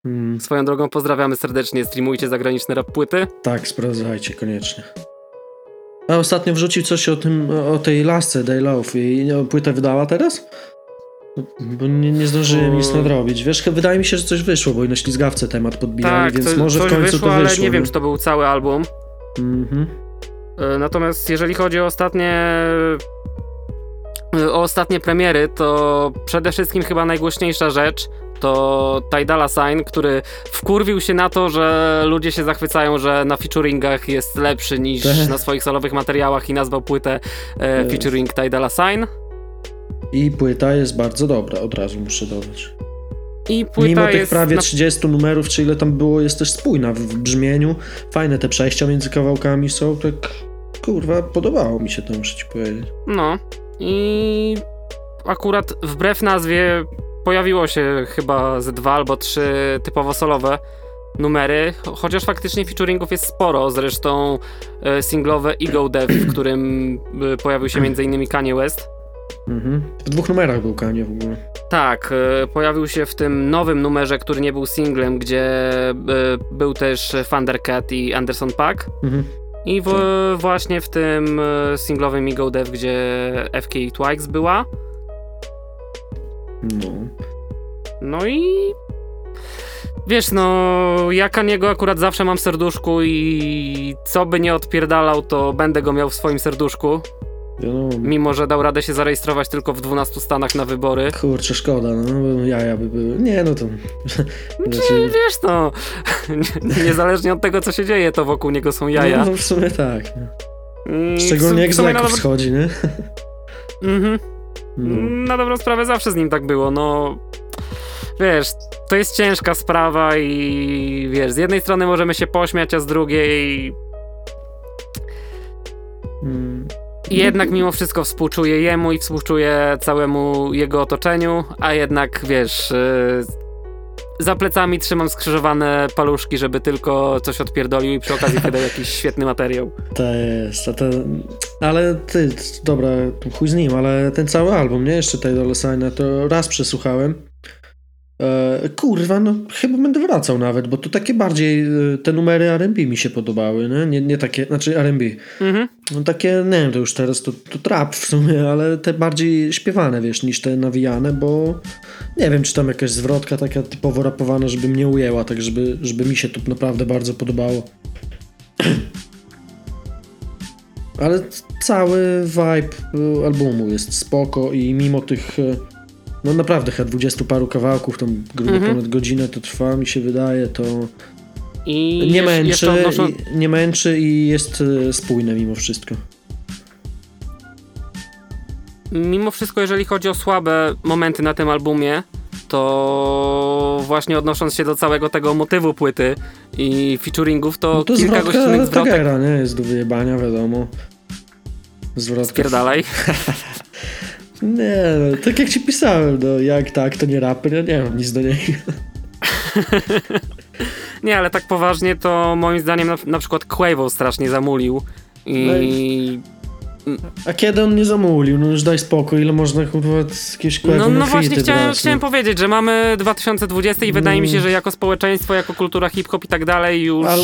Mm, Swoją drogą pozdrawiamy serdecznie, streamujcie zagraniczne rap płyty. tak, sprawdzajcie koniecznie. A ostatnio wrzucił coś o tym, o tej lasce Day Love i płytę wydała teraz? Bo nie, nie zdążyłem nic nadrobić. Wiesz, wydaje mi się, że coś wyszło, bo i na ślizgawce temat podbijali, tak, więc co, może w końcu wyszło, to ale wyszło. nie wiem, no. czy to był cały album. Mhm. E, Natomiast jeżeli chodzi o ostatnie o ostatnie premiery, to przede wszystkim chyba najgłośniejsza rzecz to Ty Dolla Sign, który wkurwił się na to, że ludzie się zachwycają, że na featuringach jest lepszy niż Tak. na swoich solowych materiałach i nazwał płytę e, featuring Ty Dolla Sign. I płyta jest bardzo dobra, od razu muszę dodać. I płyta Mimo tych prawie na 30 numerów, czy ile tam było, jest też spójna w, w brzmieniu. Fajne te przejścia między kawałkami są, tak kurwa, podobało mi się to, muszę ci powiedzieć. No i akurat wbrew nazwie pojawiło się chyba ze dwa albo trzy typowo solowe numery, cho- chociaż faktycznie featuringów jest sporo, zresztą e, singlowe Ego Dev, w którym e, pojawił się m.in. Kanye West. Mhm. W dwóch numerach był Kanye w ogóle. Tak, e, pojawił się w tym nowym numerze, który nie był singlem, gdzie był też Thundercat i Anderson Paak. Mhm. I w, właśnie w tym e, singlowym Ego Dev, gdzie FK Twice była. No. No i wiesz, no ja Kaniego akurat zawsze mam w serduszku i co by nie odpierdalał, to będę go miał w swoim serduszku, Wiadomo. mimo że dał radę się zarejestrować tylko w 12 stanach na wybory. Kurczę, szkoda, no bo jaja by były. Nie, no to... Czy [laughs] Znaczy, wiesz, no [laughs] niezależnie od tego, co się dzieje, to wokół niego są jaja. No, w sumie tak. I w Szczególnie jak z leków dobro- schodzi, nie? Mhm. No. Na dobrą sprawę zawsze z nim tak było, no wiesz, to jest ciężka sprawa i wiesz, z jednej strony możemy się pośmiać, a z drugiej Mm. I jednak mimo wszystko współczuję jemu i współczuję całemu jego otoczeniu, a jednak wiesz, yy, za plecami trzymam skrzyżowane paluszki, żeby tylko coś odpierdolił i przy okazji [laughs] wydał jakiś świetny materiał. To jest, a ten, ale ty, dobra, chuj z nim, ale ten cały album, nie? Jeszcze Taylor Signa, to raz przesłuchałem. E, kurwa, no chyba będę wracał nawet, bo to takie bardziej, e, te numery R&B mi się podobały, nie? Nie, nie takie, znaczy R&B. Mhm. No takie, nie wiem, to już teraz to, to trap w sumie, ale te bardziej śpiewane, wiesz, niż te nawijane, bo nie wiem, czy tam jakaś zwrotka taka typowo rapowana, żeby mnie ujęła, tak żeby, żeby mi się to naprawdę bardzo podobało. [clears throat] Ale cały vibe y, albumu jest spoko i mimo tych, no naprawdę chyba dwudziestu paru kawałków, tam grubo Mhm. ponad godzinę to trwa, mi się wydaje, to I nie męczy, jeszcze odnoszą... i, nie męczy i jest y, spójne mimo wszystko. Mimo wszystko, jeżeli chodzi o słabe momenty na tym albumie, to właśnie odnosząc się do całego tego motywu płyty i featuringów, to, No to kilka zwrotka gościnnych zwrotek Tagera, nie? Jest do wyjebania, wiadomo. Zwrotka. spierdalaj. [laughs] Nie, no, tak jak ci pisałem, no jak tak, to nie raper, ja nie mam nic do niego. [laughs] Nie, ale tak poważnie to moim zdaniem na, na przykład Quavo strasznie zamulił i... A kiedy on nie zamulił? No już daj spokój, ile można kurwa z jakiegoś No, no właśnie chciałem, chciałem no. powiedzieć, że mamy 2020 i wydaje mi się, No. że jako społeczeństwo, jako kultura hip-hop i tak dalej już Ale-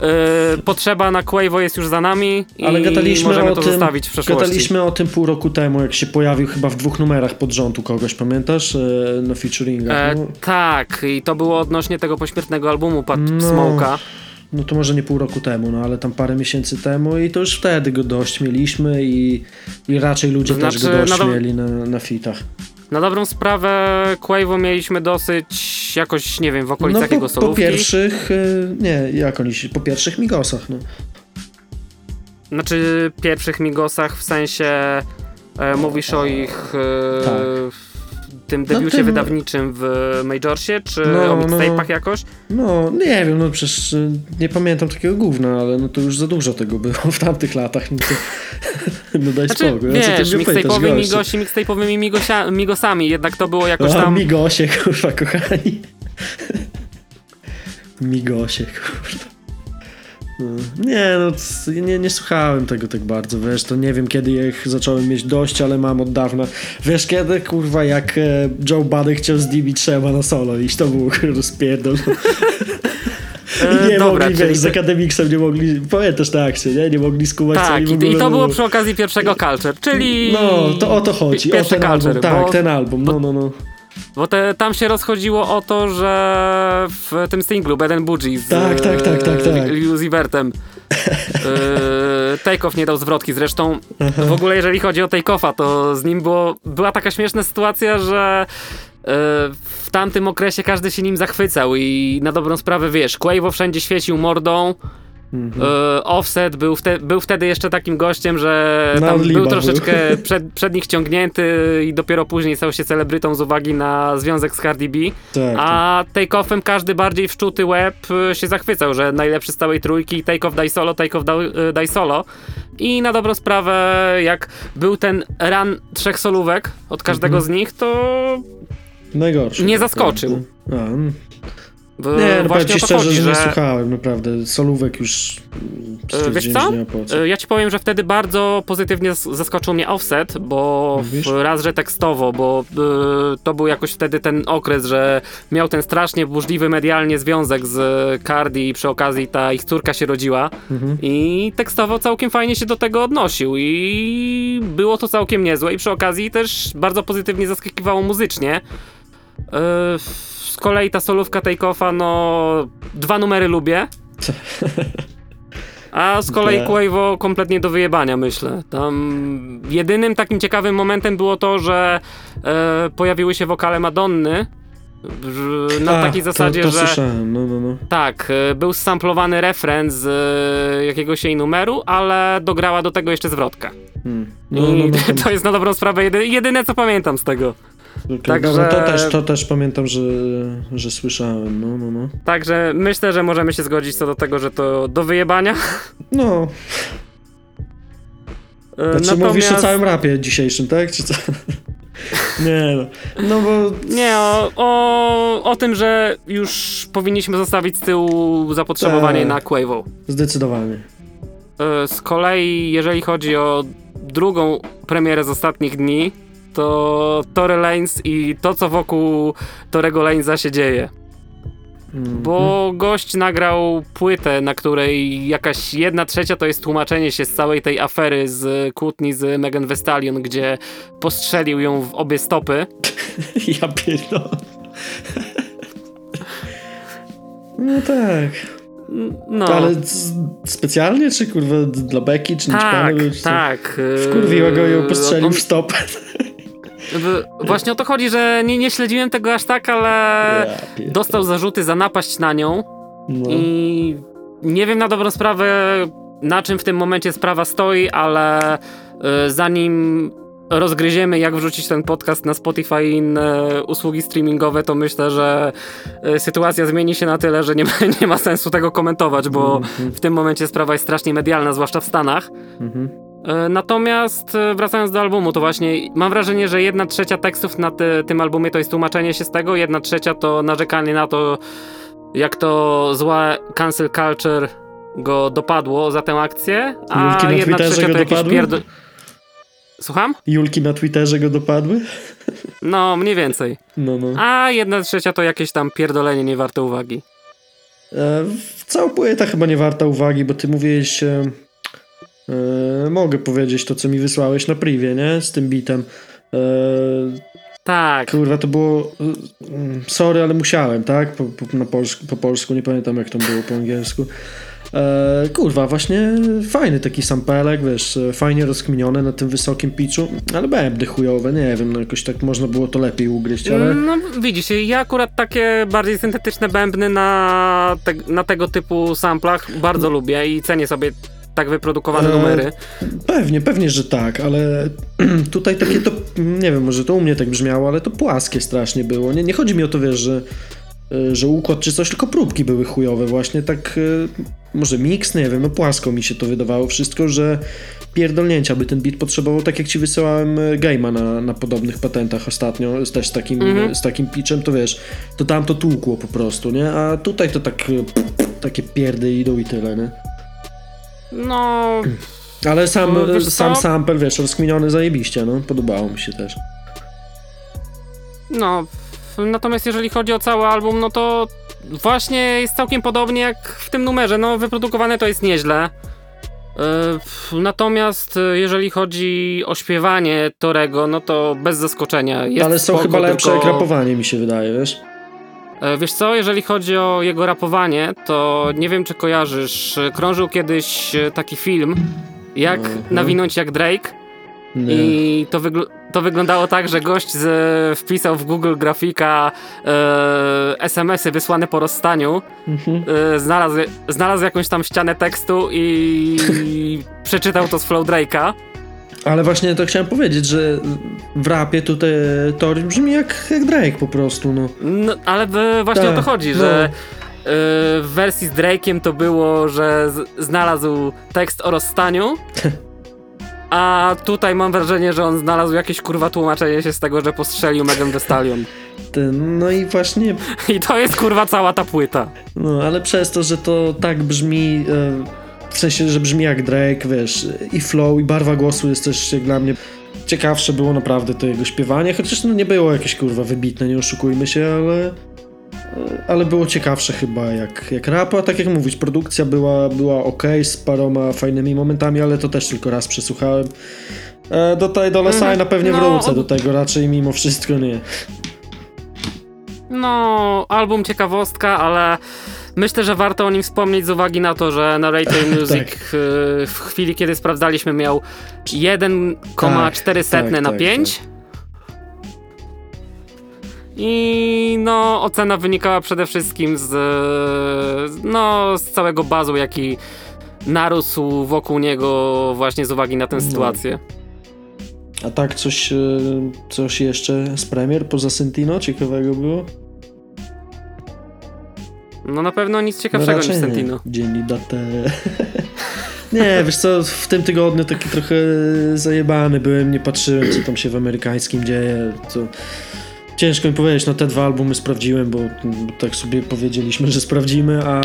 e, e, potrzeba na Quavo jest już za nami i Ale gadaliśmy możemy o to tym, zostawić w przeszłości. Gadaliśmy o tym pół roku temu, jak się pojawił chyba w dwóch numerach pod rząd u kogoś, pamiętasz? E, na featuringach. E, No, tak, i to było odnośnie tego pośmiertnego albumu Pat No. Smoke'a. No to może nie pół roku temu, no ale tam parę miesięcy temu i to już wtedy go dość mieliśmy i, i raczej ludzie To też znaczy, go dość no to- mieli na, na fitach. Na dobrą sprawę Quavo mieliśmy dosyć jakoś, nie wiem, w okolicach no, jego po, po solówki. pierwszych, y, nie, jak oni się, po pierwszych migosach, no. Znaczy pierwszych Migosach w sensie e, mówisz o ich e, Tak. W tym debiucie tym- wydawniczym w Majorsie, czy No, o no. jakoś? No, nie wiem, no przecież y, nie pamiętam takiego gówna, ale no to już za dużo tego było w tamtych latach, no to [laughs] no daj Znaczy, spokój. a wiesz, mixtape'owi migosi, mixtape'owymi migosia, migosami, jednak to było jakoś A, tam... migosie, kurwa, kochani. [laughs] migosie, kurwa. No, Nie, no nie, nie słuchałem tego tak bardzo, wiesz, to nie wiem kiedy ich zacząłem mieć dość, ale mam od dawna. Wiesz kiedy, kurwa, jak e, Joe Budden chciał z Dibi trzeba na solo iść, to było kurwa spierdol. [laughs] I nie E, dobra, mogli, wiesz, z Akademiksem nie mogli, pamiętasz tę akcję, nie? Nie mogli skumać, Tak, i, i to było mówią. przy okazji pierwszego Culture, czyli... No, to o to chodzi, o Pierwszy ten album, Culture, tak, bo, ten album, no, no, no. Bo te, tam się rozchodziło o to, że w tym singlu Bad and Bougie z Tak, tak, tak, tak, tak. Lil Uzi Vertem e, Takeoff nie dał zwrotki. Zresztą w ogóle jeżeli chodzi o Takeoffa, to z nim było, była taka śmieszna sytuacja, że e, w tamtym okresie każdy się nim zachwycał i na dobrą sprawę, wiesz, Quavo wszędzie świecił mordą, Mhm. E, Offset był, wte, był wtedy jeszcze takim gościem, że był był. troszeczkę [laughs] przed, przed nich ciągnięty i dopiero później stał się celebrytą z uwagi na związek z Cardi B. Tak, A take-offem każdy bardziej wszczuty łeb y, się zachwycał, że najlepszy z całej trójki, take-off daj solo, take-off daj, y, daj solo. I na dobrą sprawę, jak był ten run trzech solówek od każdego Mhm. z nich, to Najgorszy. nie tak zaskoczył. A, w- nie, no powiem właśnie ci szczerze, chodzi, że nie że... słuchałem, naprawdę. Solówek już mm, stwierdziłem, co? nie. Y, Ja ci powiem, że wtedy bardzo pozytywnie zas- zaskoczył mnie Offset, bo w, raz, że tekstowo, bo y, to był jakoś wtedy ten okres, że miał ten strasznie burzliwy medialnie związek z Cardi i przy okazji ta ich córka się rodziła Mhm. i tekstowo całkiem fajnie się do tego odnosił i było to całkiem niezłe i przy okazji też bardzo pozytywnie zaskakiwało muzycznie. Y, z kolei ta solówka Takeoffa, no dwa numery lubię. A z kolei Tak. Quavo kompletnie do wyjebania, myślę. Tam jedynym takim ciekawym momentem było to, że e, pojawiły się wokale Madonny. Na A, takiej zasadzie, to, to że słyszałem, no, no, no. tak, e, był samplowany refren z e, jakiegoś jej numeru, ale dograła do tego jeszcze zwrotkę. Hmm. I No, no, no, [laughs] tam, to jest na dobrą sprawę jedy, jedyne, co pamiętam z tego. Także- dobra, to, też, to też pamiętam, że, że słyszałem, no, no, no. Także myślę, że możemy się zgodzić co do tego, że to do wyjebania. No, E, znaczy mówisz o całym rapie dzisiejszym, tak? Czy co? [laughs] nie no, no bo... Nie, o, o, o tym, że już powinniśmy zostawić z tyłu zapotrzebowanie Tak. na Quavo. Zdecydowanie. E, Z kolei, jeżeli chodzi o drugą premierę z ostatnich dni, to Tory Lanez i to, co wokół Torego Laneza się dzieje. Mhm. Bo gość nagrał płytę, na której jakaś jedna trzecia to jest tłumaczenie się z całej tej afery z kłótni z Megan Thee Stallion, gdzie postrzelił ją w obie stopy. [laughs] Ja pierdolę. No tak. No. Ale specjalnie, czy kurwa dla beki, czy tak, co? tak. e, Wkurwiła go i ją postrzelił on- w stopę. [laughs] Właśnie o to chodzi, że nie, nie śledziłem tego aż tak, ale Ja dostał zarzuty za napaść na nią No. i nie wiem na dobrą sprawę, na czym w tym momencie sprawa stoi, ale e, zanim rozgryziemy, jak wrzucić ten podcast na Spotify i inne usługi streamingowe, to myślę, że e, sytuacja zmieni się na tyle, że nie ma, [laughs] nie ma sensu tego komentować, bo Mhm, w tym momencie sprawa jest strasznie medialna, zwłaszcza w Stanach. mhm. E, Natomiast e, wracając do albumu, to właśnie mam wrażenie, że jedna trzecia tekstów na ty, tym albumie to jest tłumaczenie się z tego, jedna trzecia to narzekanie na to, jak to zła cancel culture go dopadło za tę akcję, a Julki na jedna Twitterze trzecia to jakieś dopadły? pierdo... Słucham? Julki na Twitterze go dopadły? No, mniej więcej. No, no. A jedna trzecia to jakieś tam pierdolenie nie warte uwagi. E, cała płyta chyba nie warta uwagi, bo ty mówiłeś... E, e, mogę powiedzieć to, co mi wysłałeś na privie, nie? Z tym bitem. E, Tak. kurwa, to było... mm, Sorry, ale musiałem, tak? Po, po, na polsku, po polsku, nie pamiętam jak tam było po angielsku. E, kurwa, właśnie fajny taki sampelek, wiesz, fajnie rozkminiony na tym wysokim pitchu, ale bębny chujowe, nie wiem, no jakoś tak można było to lepiej ugryźć, ale... No widzisz, ja akurat takie bardziej syntetyczne bębny na, te, na tego typu samplach bardzo lubię i cenię sobie tak wyprodukowane E, numery. Pewnie, pewnie, że tak, ale [clears throat] tutaj takie to, nie wiem, może to u mnie tak brzmiało, ale to płaskie strasznie było. Nie, nie chodzi mi o to, wiesz, że, y, że układ czy coś, tylko próbki były chujowe właśnie, tak y, może miks, nie wiem, no płasko mi się to wydawało wszystko, że pierdolnięcia by ten beat potrzebował, tak jak ci wysyłałem y, game'a na, na podobnych patentach ostatnio, z- też z takim, Mhm. z takim pitchem, to wiesz, to tam to tłukło po prostu, nie? A tutaj to tak, takie pierdy idą i tyle, nie? No, Ale sam, No, sam sample, wiesz, rozkminiony zajebiście, no. Podobało mi się też. no. Natomiast jeżeli chodzi o cały album, no to właśnie jest całkiem podobnie jak w tym numerze. No, wyprodukowane to jest nieźle. Yy, Natomiast y, jeżeli chodzi o śpiewanie Torego, no to bez zaskoczenia. Jest Ale są spoko, chyba lepsze tylko- jak rapowanie, mi się wydaje, wiesz? E, Wiesz co, jeżeli chodzi o jego rapowanie, to nie wiem czy kojarzysz, e, krążył kiedyś e, taki film, jak Mhm. nawinąć jak Drake Nie. i to, wygl- to wyglądało tak, że gość z, wpisał w Google grafika e, SMS-y wysłane po rozstaniu, Mhm. e, znalazł, znalazł jakąś tam ścianę tekstu i [laughs] przeczytał to z Flow Drake'a. Ale właśnie to chciałem powiedzieć, że w rapie tutaj Tor brzmi jak, jak Drake po prostu, no. No, ale właśnie Tak, o to chodzi, no. że e, w wersji z Drake'iem to było, że znalazł tekst o rozstaniu, [laughs] a tutaj mam wrażenie, że on znalazł jakieś kurwa tłumaczenie się z tego, że postrzelił Megan Thee Stallion. No i właśnie, [laughs] I to jest kurwa cała ta płyta. no ale przez to, że to tak brzmi, e, w sensie, że brzmi jak Drake, wiesz, i flow, i barwa głosu jest też jak dla mnie ciekawsze było naprawdę to jego śpiewanie, chociaż no nie było jakieś kurwa wybitne, nie oszukujmy się, ale ale było ciekawsze chyba jak, jak rap, a tak jak mówić, produkcja była, była ok, z paroma fajnymi momentami, ale to też tylko raz przesłuchałem. E, do tej do Lesajna pewnie No, wrócę do tego, raczej mimo wszystko nie. No, album ciekawostka, ale myślę, że warto o nim wspomnieć z uwagi na to, że Narrator [laughs] Music Tak. y, w chwili, kiedy sprawdzaliśmy, miał 1,4 Tak, na tak, 5. I no, ocena wynikała przede wszystkim z, no, z całego bazu, jaki narósł wokół niego właśnie z uwagi na tę No. sytuację. A tak coś, e, coś jeszcze z premier poza Sentino ciekawego było? No na pewno nic ciekawszego niż raczej nie. Sentino. Dzień i datę. [laughs] nie, wiesz co, w tym tygodniu taki trochę zajebany byłem, nie patrzyłem co tam się w amerykańskim dzieje, to ciężko mi powiedzieć, no te dwa albumy sprawdziłem, bo, bo tak sobie powiedzieliśmy, że sprawdzimy, a,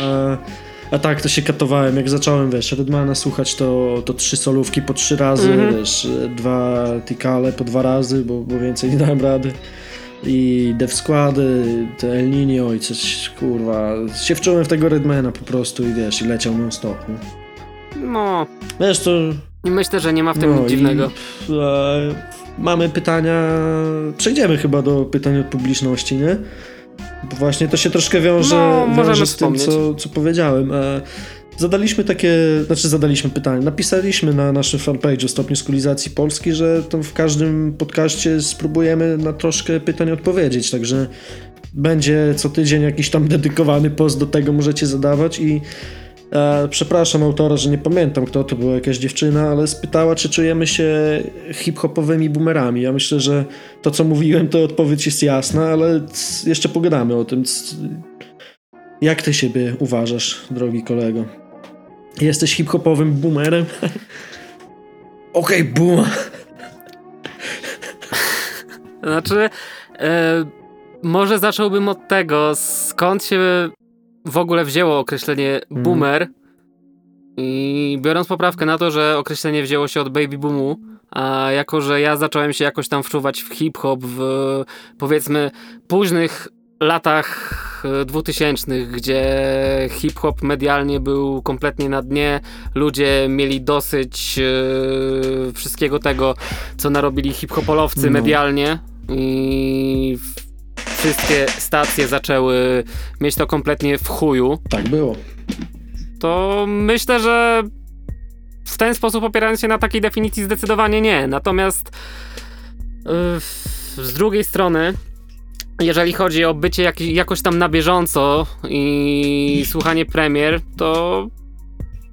a tak to się katowałem, jak zacząłem, wiesz, Redmana słuchać, to, to trzy solówki po trzy razy, Mhm. wiesz, dwa tikale po dwa razy, bo, bo więcej nie dałem rady. I Dev Składy, te El Nino i coś, kurwa, się wczułem w tego Redmana po prostu i wiesz, i leciał non stop, nie? No, Wiesz, to... i myślę, że nie ma w tym no nic dziwnego. I, e, mamy pytania, przejdziemy chyba do pytań od publiczności, nie? Bo właśnie to się troszkę wiąże, No, wiąże z tym, wspomnieć. co, co powiedziałem. E, zadaliśmy takie, znaczy zadaliśmy pytanie, napisaliśmy na naszym fanpage'u Stopniu Skulizacji Polski, że to w każdym podcaście spróbujemy na troszkę pytań odpowiedzieć, także będzie co tydzień jakiś tam dedykowany post do tego możecie zadawać i e, przepraszam autora, że nie pamiętam kto to była jakaś dziewczyna, ale spytała czy czujemy się hip-hopowymi boomerami. Ja myślę, że to co mówiłem to odpowiedź jest jasna, ale jeszcze pogadamy o tym. Jak ty siebie uważasz, drogi kolego? Jesteś hip-hopowym boomerem? [laughs] Okej, okay, boom. [laughs] Znaczy, e, może zacząłbym od tego, skąd się w ogóle wzięło określenie Mhm. boomer. I biorąc poprawkę na to, że określenie wzięło się od baby boomu, a jako, że ja zacząłem się jakoś tam wczuwać w hip-hop w powiedzmy późnych latach e, 2000, gdzie hip-hop medialnie był kompletnie na dnie, ludzie mieli dosyć e, wszystkiego tego, co narobili hip-hopolowcy No. medialnie i wszystkie stacje zaczęły mieć to kompletnie w chuju, Tak było. to myślę, że w ten sposób opierając się na takiej definicji zdecydowanie nie. Natomiast yy, z drugiej strony, jeżeli chodzi o bycie jak, jakoś tam na bieżąco i słuchanie premier, to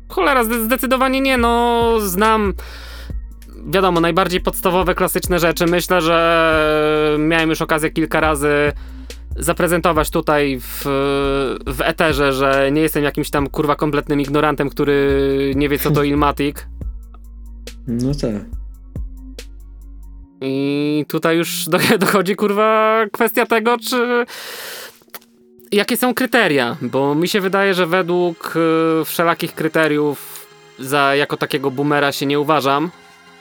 cholera, zde- zdecydowanie nie. No, znam wiadomo, najbardziej podstawowe, klasyczne rzeczy. Myślę, że miałem już okazję kilka razy zaprezentować tutaj w, w eterze, że nie jestem jakimś tam kurwa kompletnym ignorantem, który nie wie co to Ilmatic. No tak. I tutaj już do, [laughs] dochodzi kurwa kwestia tego, czy jakie są kryteria, bo mi się wydaje, że według y, wszelakich kryteriów za jako takiego boomera się nie uważam.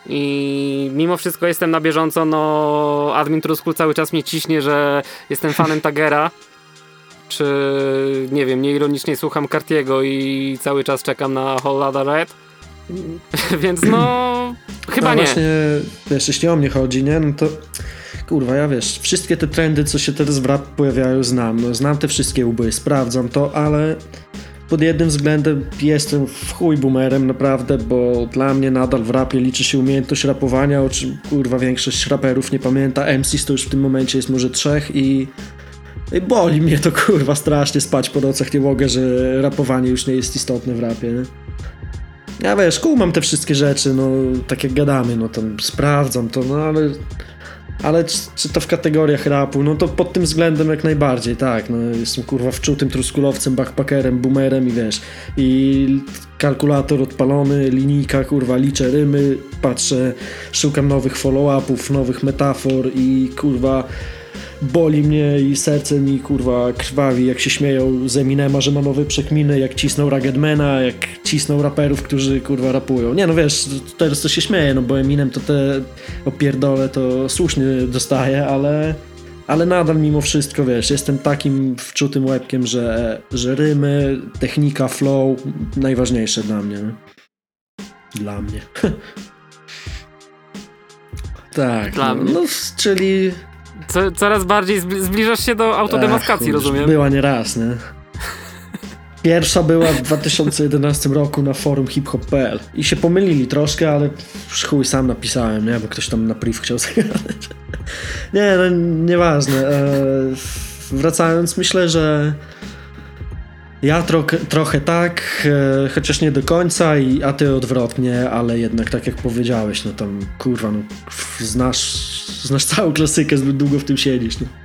I mimo wszystko jestem na bieżąco, no admin Truskul cały czas mnie ciśnie, że jestem [laughs] fanem Tagera. Czy nie wiem, nieironicznie słucham Cartiego i cały czas czekam na Whole Lotta Red. [laughs] Więc no chyba no nie. właśnie, wiesz, jeśli o mnie chodzi, nie, no to kurwa, ja wiesz, wszystkie te trendy, co się teraz w rap pojawiają, znam. No, znam te wszystkie łby, sprawdzam to, ale pod jednym względem jestem w chuj boomerem naprawdę, bo dla mnie nadal w rapie liczy się umiejętność rapowania, o czym kurwa większość raperów nie pamięta. MCs to już w tym momencie jest może trzech i, i boli mnie to kurwa strasznie spać po nocach, nie mogę, że rapowanie już nie jest istotne w rapie, nie? Ja wiesz, kumam te wszystkie rzeczy, no tak jak gadamy, no tam sprawdzam to, no ale ale czy, czy to w kategoriach rapu? No to pod tym względem jak najbardziej, tak. No, jestem kurwa wczutym truskulowcem, backpackerem, boomerem i wiesz. I kalkulator odpalony, linijka, kurwa, liczę rymy, patrzę, szukam nowych follow-upów, nowych metafor i kurwa boli mnie i serce mi kurwa krwawi, jak się śmieją z Eminema, że ma nowe przekminy, jak cisną Ruggedmana, jak cisną raperów, którzy kurwa rapują. Nie no wiesz, teraz to się śmieje, no bo Eminem to te opierdole to słusznie dostaje, ale ale nadal mimo wszystko, wiesz, jestem takim wczutym łebkiem, że, że rymy, technika, flow najważniejsze dla mnie. nie? Dla mnie. [laughs] tak, Dla no, mnie. no czyli Co, coraz bardziej zbli- zbliżasz się do chuj, rozumiem. Była nieraz, nie? Pierwsza była w 2011 roku na forum hiphop.pl i się pomylili troszkę, ale chuj sam napisałem, nie? Bo ktoś tam na priv chciał [laughs] zagadać. Nie, no nieważne. E, wracając, myślę, że ja trochę, trochę tak, e, chociaż nie do końca, i, a ty odwrotnie, ale jednak tak jak powiedziałeś, no tam kurwa, no, znasz, znasz całą klasykę, zbyt długo w tym siedzisz. No. [laughs]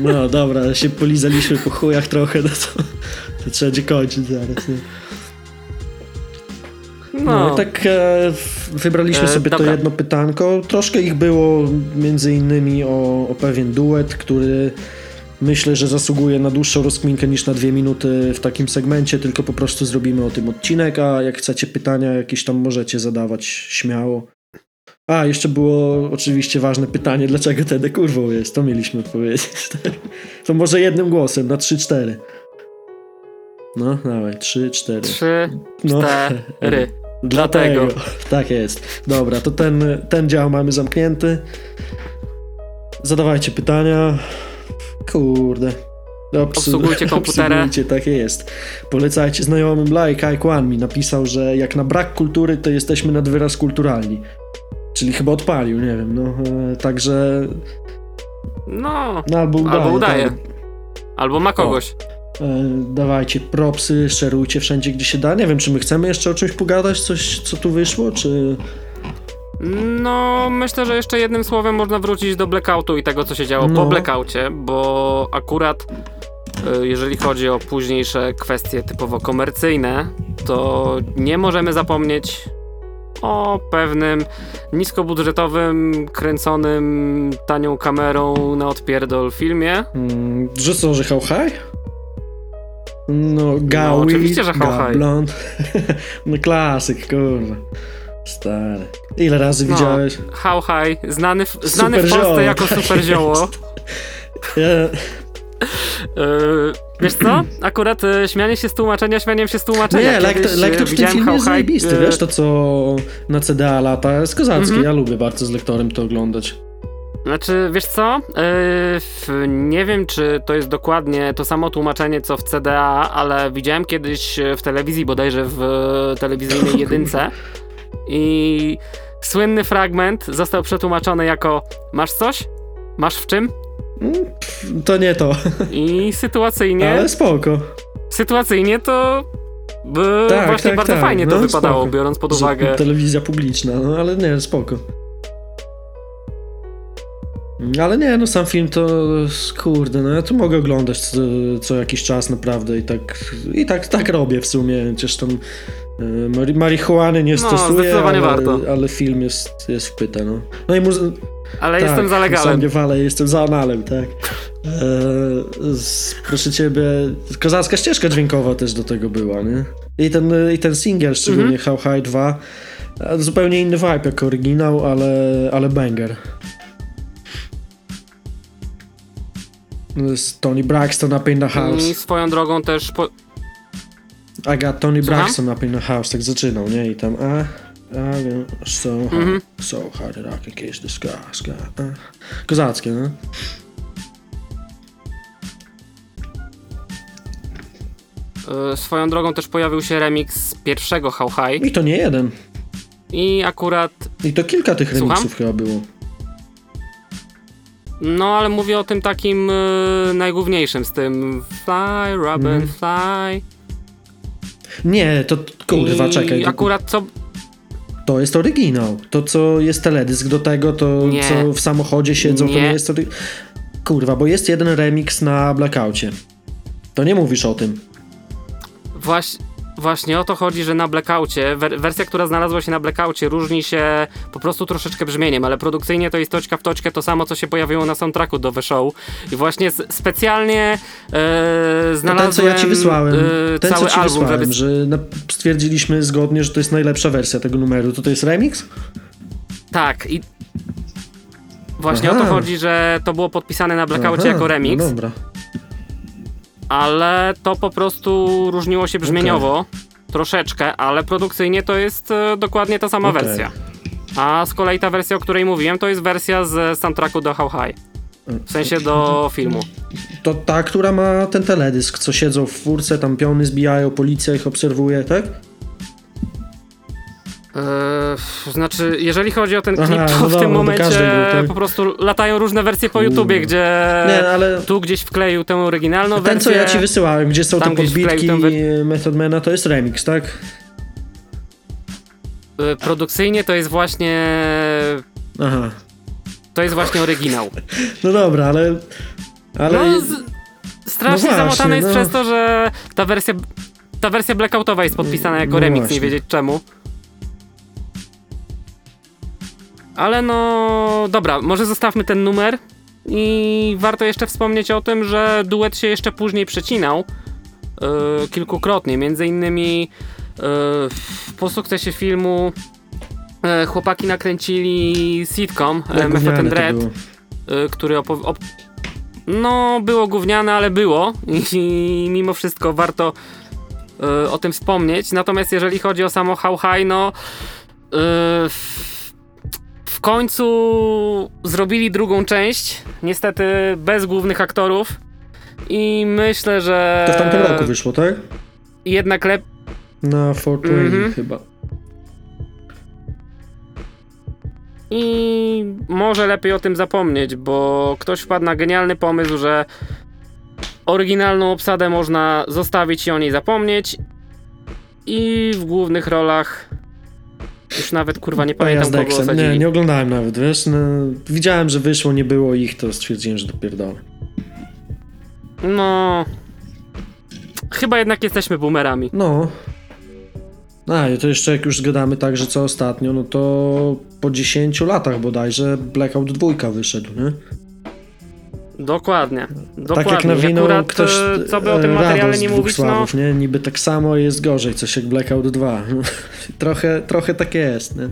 No dobra, się polizaliśmy po chujach trochę, no to, to trzeba będzie kończyć zaraz. Nie? No, No, tak e, wybraliśmy E, sobie to dobra. jedno pytanko. Troszkę ich było między innymi o, o pewien duet, który myślę, że zasługuje na dłuższą rozkminkę niż na dwie minuty w takim segmencie, tylko po prostu zrobimy o tym odcinek, a jak chcecie pytania jakieś tam możecie zadawać śmiało. A, jeszcze było oczywiście ważne pytanie, dlaczego Tede kurwą jest, to mieliśmy odpowiedzieć. [laughs] To może jednym głosem, na 3-4. No, dawaj, 3-4. trzy, No. cztery. [laughs] Dlatego. Dlatego. Tak jest. Dobra, to ten, ten dział mamy zamknięty. Zadawajcie pytania. Kurde. Obsu- Obsługujcie komputery. Obsługujcie, tak jest. Polecajcie znajomym. Like Ike One mi napisał, że jak na brak kultury, to jesteśmy nad wyraz kulturalni. Czyli chyba odpalił, nie wiem, no. E, także. No, No, albo udaje. albo udaje. tak. Albo ma kogoś. E, dawajcie propsy, szerujcie wszędzie, gdzie się da. Nie wiem, czy my chcemy jeszcze o czymś pogadać, coś, co tu wyszło, czy... No, myślę, że jeszcze jednym słowem można wrócić do blackoutu i tego, co się działo No. po blackoutie, bo akurat y, jeżeli chodzi o późniejsze kwestie typowo komercyjne, to nie możemy zapomnieć o pewnym niskobudżetowym, kręconym tanią kamerą na odpierdol filmie. Mm, że co, że High? No, Gaui, oczywiście, że. Blond. [laughs] no klasyk, kurwa. Stary. Ile razy No. widziałeś? How High, znany w, znany w Polsce zioło, jako [laughs] tak super zioło. Ja, wiesz co? [clears throat] Akurat y, śmianie się z tłumaczenia, śmianiem się z tłumaczenia. nie, lektor, Kiedyś, lektor w tym filmie jest zajebisty, wiesz, to co na CDA lata jest kozackie, Mhm. ja lubię bardzo z lektorem to oglądać. Znaczy, wiesz co? Yy, nie wiem, czy to jest dokładnie to samo tłumaczenie, co w CDA, ale widziałem kiedyś e, w telewizji, bodajże w e, telewizyjnej jedynce i słynny fragment został przetłumaczony jako masz coś? Masz w czym? Mm, To nie to, I sytuacyjnie, ale spoko. sytuacyjnie to by Tak, właśnie tak, bardzo tak. fajnie to No, wypadało, spoko. biorąc pod Że uwagę Telewizja publiczna, no ale nie, spoko. Ale nie, no sam film to kurde, no ja to mogę oglądać co, co jakiś czas naprawdę i tak i tak, tak robię w sumie, chociaż tam e, marihuany nie No, stosuję, ale, warto. ale film jest, jest wpyte, no. No i muzy- ale tak, jestem za legalem. nie walę, jestem za analem, tak. E, z, proszę ciebie, kozacka ścieżka dźwiękowa też do tego była, nie? I ten, i ten singiel, szczególnie Mhm. How High 2, e, zupełnie inny vibe jak oryginał, ale, ale banger. Z Tony Braxton up in the I house. swoją drogą też po... I got Tony Słucham? Braxton up in the house, tak zaczynał, nie? I tam, a, I go so hard, Mhm. so hard I can kiss the sky, sky. A. Kozackie, no? E, Swoją drogą też pojawił się remix pierwszego How High I to nie jeden. i akurat, I to kilka tych Słucham? remixów chyba było. no ale mówię o tym takim e, najgłówniejszym, z tym Fly, Robin, Mhm. Fly. Nie, to kurwa, I czekaj. Akurat co, to jest oryginał. To, co jest teledysk do tego, to Nie. co w samochodzie siedzą, to Nie. nie jest ory... Kurwa, bo jest jeden remix na Blackoutie. To nie mówisz o tym. Waś, właśnie o to chodzi, że na Blackoutie, wer, wersja, która znalazła się na Blackoutie różni się po prostu troszeczkę brzmieniem, ale produkcyjnie to jest toczka w toczkę to samo, co się pojawiło na soundtracku do The Show. I właśnie specjalnie e, To znalazłem ten, co ja ci wysłałem. e, ten, co cały ci album, wysłałem, żeby... że stwierdziliśmy zgodnie, że to jest najlepsza wersja tego numeru. To to jest remix? Tak, i właśnie Aha. o to chodzi, że to było podpisane na Blackoutie Aha, jako remix, No dobra. Ale to po prostu różniło się brzmieniowo troszeczkę, ale produkcyjnie to jest e, dokładnie ta sama Okej. wersja. A z kolei ta wersja, o której mówiłem, to jest wersja z soundtracku do How High. W sensie do filmu. To ta, która ma ten teledysk, co siedzą w furce, tam piony zbijają, policja ich obserwuje, tak? Eee, znaczy, jeżeli chodzi o ten klip, Aha, to no w dobra, tym do momencie był, tak? po prostu latają różne wersje po. YouTubie, gdzie Nie, ale tu gdzieś wkleił tę oryginalną ten, wersję. co ja ci wysyłałem, gdzie są te podbitki wkleił tę Methodmana, to jest remix, tak? Eee, Produkcyjnie to jest właśnie Aha. to jest właśnie oryginał. [laughs] No dobra, ale... ale... No, z, strasznie No właśnie, zamotane jest no. przez to, że ta wersja ta wersja blackoutowa jest podpisana jako No remix, właśnie. nie wiedzieć czemu. Ale no, dobra, może zostawmy ten numer i warto jeszcze wspomnieć o tym, że duet się jeszcze później przecinał yy, kilkukrotnie, między innymi yy, po sukcesie filmu yy, chłopaki nakręcili sitcom jak yy, Method gówniane and to Dread było. y, który no było gówniane, ale było i mimo wszystko warto y, o tym wspomnieć. Natomiast jeżeli chodzi o samo How High, no y, w końcu zrobili drugą część, niestety bez głównych aktorów i myślę, że To w tamtym roku wyszło, tak? jednak lep Na 420 Mhm. chyba. I może lepiej o tym zapomnieć, bo ktoś wpadł na genialny pomysł, że oryginalną obsadę można zostawić i o niej zapomnieć. I w głównych rolach już nawet kurwa nie pamiętam kogo osadzili. Nie, nie oglądałem nawet, wiesz? No, widziałem, że wyszło, nie było ich, to stwierdziłem, że dopierdolę. No. Chyba jednak jesteśmy boomerami. No. A, i to jeszcze jak już zgadamy tak, że co ostatnio, no to po 10 latach bodajże Blackout 2 wyszedł, nie? Dokładnie. Dokładnie. Tak jak nawinął Akurat, ktoś e, co by o tym e, materiale Rados nie mówić, no. Sławów, nie? Niby tak samo jest gorzej, coś jak Blackout 2. [laughs] trochę, trochę tak jest, nie?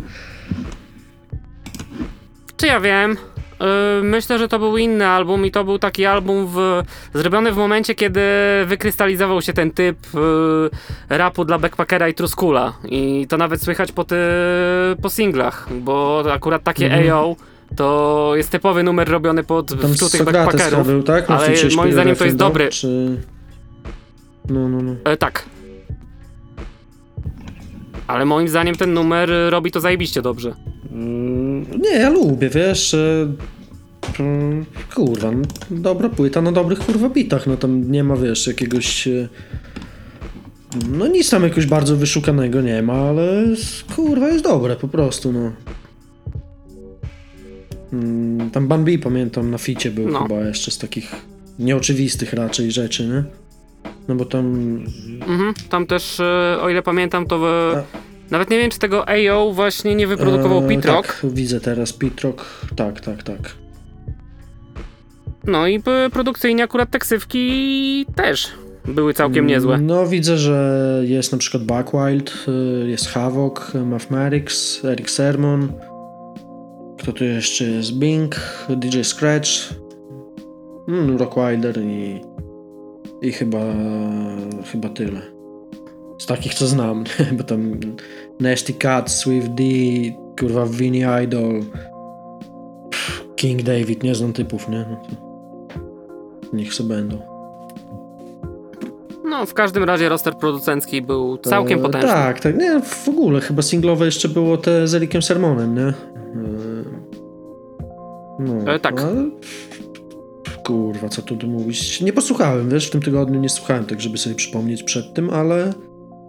Czy ja wiem? Yy, Myślę, że to był inny album i to był taki album w, zrobiony w momencie, kiedy wykrystalizował się ten typ yy, rapu dla Backpackera i Truskula. I to nawet słychać po, ty, po singlach, bo akurat takie Mhm. AO to jest typowy numer robiony pod Tam wczutych Backpackerów. był, tak? Ale moim zdaniem to jest dobry. Czy... No, no, no. E, tak. Ale moim zdaniem ten numer robi to zajebiście dobrze. Mm, Nie, ja lubię, wiesz, e, mm, kurwa, no, dobra płyta na dobrych kurwa bitach, no tam nie ma, wiesz, jakiegoś, e, no nic tam jakoś bardzo wyszukanego nie ma, ale kurwa jest dobre po prostu, no. Mm, Tam Ban B pamiętam na ficie był No. chyba jeszcze z takich nieoczywistych raczej rzeczy, nie? No bo tam Mhm. Tam też, y, o ile pamiętam, to w, A. nawet nie wiem, czy tego AO właśnie nie wyprodukował e, Pitrock. Tak, widzę teraz Pitrock, tak, tak, tak. No i produkcyjnie akurat te ksywki też były całkiem niezłe. No widzę, że jest na przykład Buckwild, y, jest Havoc, Mathematics, Eric Sermon. Kto tu jeszcze jest? Bing, DJ Scratch, mm, Rockwilder i, i chyba, chyba tyle. Z takich co znam, [laughs] bo tam Nasty Cat, Swift D, kurwa Vinny Idol, King David, nie znam typów, nie? No niech se będą. No, w każdym razie roster producencki był całkiem E, potężny. Tak, tak. Nie, w ogóle chyba singlowe jeszcze było te z Erikiem Sermonem, nie? E, No, E, tak. ale- Kurwa, co tu mówić? Nie posłuchałem, wiesz, w tym tygodniu nie słuchałem, tak żeby sobie przypomnieć przed tym, ale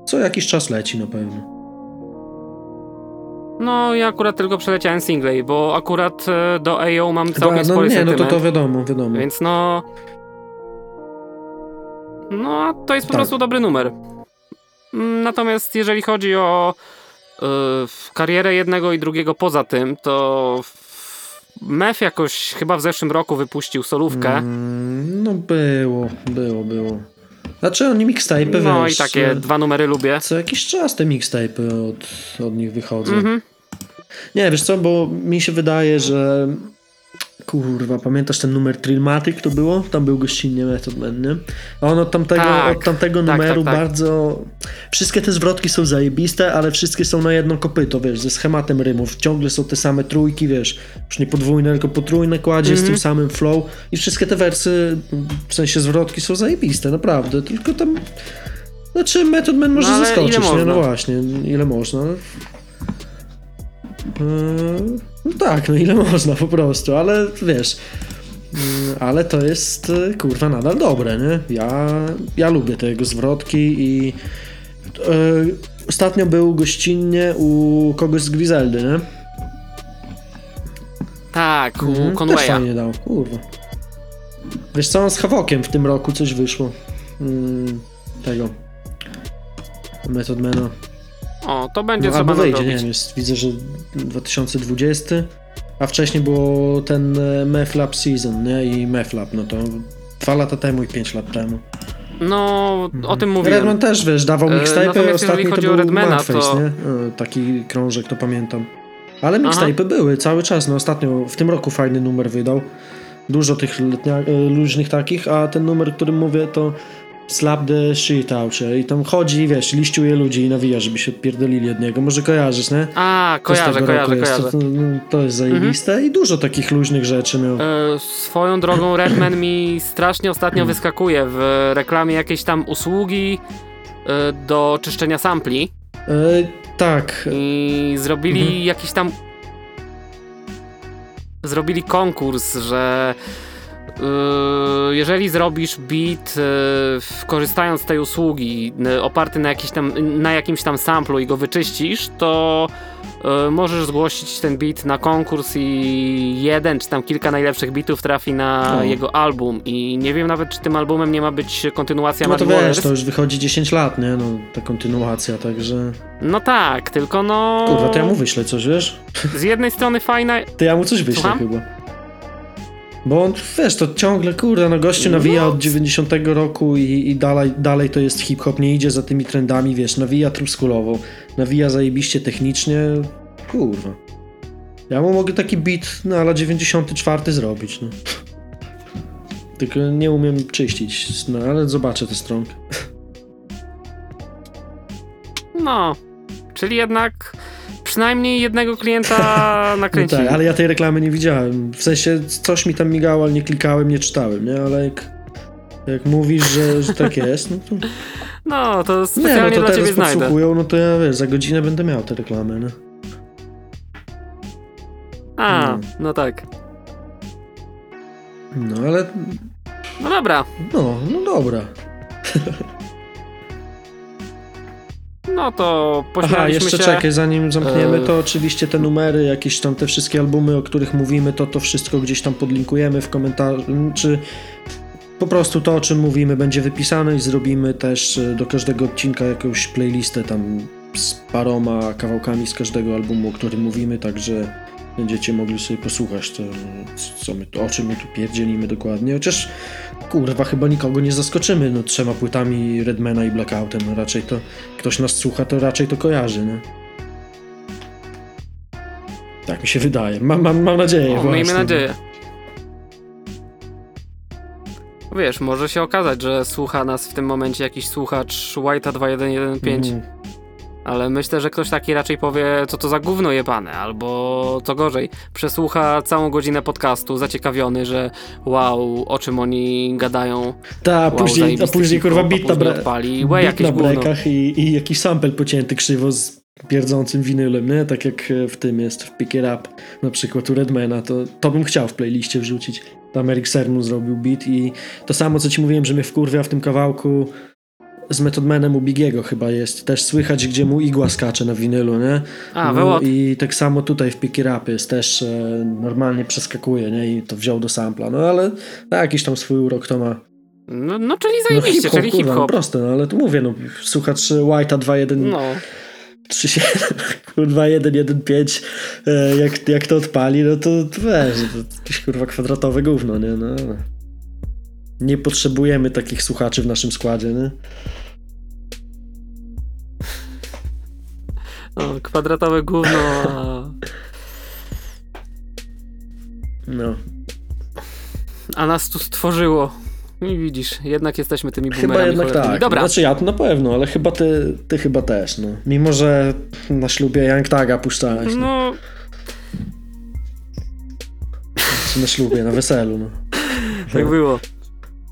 co jakiś czas leci na pewno. No, ja akurat tylko przeleciałem singlej, bo akurat e, do AO mam całkiem no spory nie, no to to wiadomo, wiadomo. Więc no. No, to jest po Tak. prostu dobry numer. Natomiast jeżeli chodzi o y, karierę jednego i drugiego poza tym, to Mef jakoś chyba w zeszłym roku wypuścił solówkę. Mm, no było, było, było. Znaczy oni mixtape'y, no wiesz, i takie dwa numery lubię. co jakiś czas te mixtape'y od, od nich wychodzą. Mhm. Nie, wiesz co, bo mi się wydaje, że kurwa, pamiętasz ten numer Trillmatic to było? Tam był gościnnie Method Man, nie? A on od tamtego, Tak, od tamtego tak, numeru tak, tak. bardzo... Wszystkie te zwrotki są zajebiste, ale wszystkie są na jedno kopyto, wiesz, ze schematem rymów. Ciągle są te same trójki, wiesz, już nie podwójne, tylko potrójne kładzie z Mhm. tym samym flow i wszystkie te wersy, w sensie zwrotki są zajebiste, naprawdę, tylko tam... Znaczy, Method Man może No, zaskoczyć, nie? można? No właśnie, ile można. Eee, No tak, no ile [laughs] można po prostu, ale wiesz. mm, Ale to jest e, kurwa nadal dobre, nie? Ja, ja lubię te jego zwrotki i e, ostatnio był gościnnie u kogoś z Griseldy, nie? Tak, u Mhm, Też Conwaya. fajnie dał, kurwa. Wiesz co, z Hawokiem w tym roku coś wyszło. Mm, tego. Methodmana. O, to będzie No, co albo wejdzie, nie robić. wiem, jest, widzę, że 2020, a wcześniej było ten e, Meflab Season, nie? I Meflab, no to dwa lata temu i pięć lat temu. No, o tym mówiłem. Redman też, wiesz, dawał E, mixtape'y, natomiast ostatni to był Redmana, Manface, to- nie? E, Taki krążek, to pamiętam. Ale mixtape'y były cały czas, no ostatnio, w tym roku fajny numer wydał. Dużo tych letnia, e, luźnych takich, a ten numer, o którym mówię, to Slap the shit out się. I tam chodzi, wiesz, liściuje ludzi i nawija, żeby się odpierdolili od niego. Może kojarzysz, nie? A, kojarzę, kojarzę, jest. kojarzę. Mhm. To, to, to jest zajebiste i dużo takich luźnych rzeczy miał. E, swoją drogą Redman mi strasznie ostatnio wyskakuje w reklamie jakiejś tam usługi e, do czyszczenia sampli E, tak, i zrobili Mhm. jakiś tam zrobili konkurs, że jeżeli zrobisz beat w- korzystając z tej usługi e, oparty na, jakiś tam, na jakimś tam samplu i go wyczyścisz, to możesz zgłosić ten beat na konkurs i jeden czy tam kilka najlepszych bitów trafi na O. jego album i nie wiem nawet czy tym albumem nie ma być kontynuacja no to wiesz, Waters. to już wychodzi 10 lat, nie? No, ta kontynuacja, także... No tak, tylko no Kurwa, to ja mu wyślę coś, wiesz? z jednej strony fajna To ja mu coś wyślę Słucham? chyba. Bo on, wiesz, to ciągle, kurde, no gościu nawija od 90 roku i, i dalej, dalej to jest hip-hop, nie idzie za tymi trendami, wiesz, nawija truskulowo, nawija zajebiście technicznie, kurwa. Ja mu mogę taki beat na ala 94 zrobić, no. Tylko nie umiem czyścić, no ale zobaczę tę stronkę. No, czyli jednak przynajmniej jednego klienta [laughs] No nakręcili. tak, ale ja tej reklamy nie widziałem. W sensie coś mi tam migało, ale nie klikałem, nie czytałem, nie? Ale jak, jak mówisz, że, że tak jest, no to... [laughs] No, to Nie, no specjalnie to dla ciebie teraz znajdę. no to ja wiesz, za godzinę będę miał te reklamy, no. A, No. no tak. No ale, No dobra, no, no dobra. [laughs] no to Aha, jeszcze się. czekaj, zanim zamkniemy, E, to oczywiście te numery, jakieś tam te wszystkie albumy, o których mówimy, to to wszystko gdzieś tam podlinkujemy w komentarzu, czy po prostu to, o czym mówimy, będzie wypisane i zrobimy też e, do każdego odcinka jakąś playlistę tam z paroma kawałkami z każdego albumu, o którym mówimy, także będziecie mogli sobie posłuchać, to, co my, o czym my tu pierdzielimy dokładnie, chociaż kurwa, chyba nikogo nie zaskoczymy, no trzema płytami Redmana i Blackoutem, no raczej to, ktoś nas słucha, to raczej to kojarzy, nie? Tak mi się wydaje, mam, mam, mam nadzieję O, miejmy nadzieję. Wiesz, może się okazać, że słucha nas w tym momencie jakiś słuchacz White'a 2115. Mhm. Ale myślę, że ktoś taki raczej powie, co to za gówno jebane, albo co gorzej, przesłucha całą godzinę podcastu, zaciekawiony, że wow, o czym oni gadają. Ta, Wow, później, a później kurwa hip-hop, bit na, odpali, łe, bit na brekach i, i jakiś sample pocięty krzywo z pierdzącym winylem, nie? Tak jak e, w tym jest, w Pick It Up, na przykład u Redmana, to, to bym chciał w playliście wrzucić. Tam Eric Sermon zrobił beat i to samo, co ci mówiłem, że mnie wkurwia w tym kawałku z Method Manem u Bigiego chyba jest. Też słychać, gdzie mu igła skacze na winylu, nie? A, no. I tak samo tutaj w Pick It Up jest też e, normalnie przeskakuje, nie? I to wziął do sampla. No ale na jakiś tam swój urok to ma. No, no czyli No zajebiście, hip-hop, czyli kurwa, no hip-hop. proste, no ale to mówię, no słuchacz White'a 2.1 No, 3.7 kurwa 1.1.5 e, jak, jak to odpali, no to, to weź, to jakieś kurwa kwadratowe gówno, nie? No. Nie potrzebujemy takich słuchaczy w naszym składzie, nie? No kwadratowe gówno. No. A nas tu stworzyło. I widzisz, jednak jesteśmy tymi Chyba boomerami jednak cholernymi. tak. Dobra, Znaczy ja to na pewno, ale chyba ty, ty chyba też, no. Mimo, że na ślubie Young Taga puszczałeś, no. no Czy na ślubie, na weselu, no. tak było.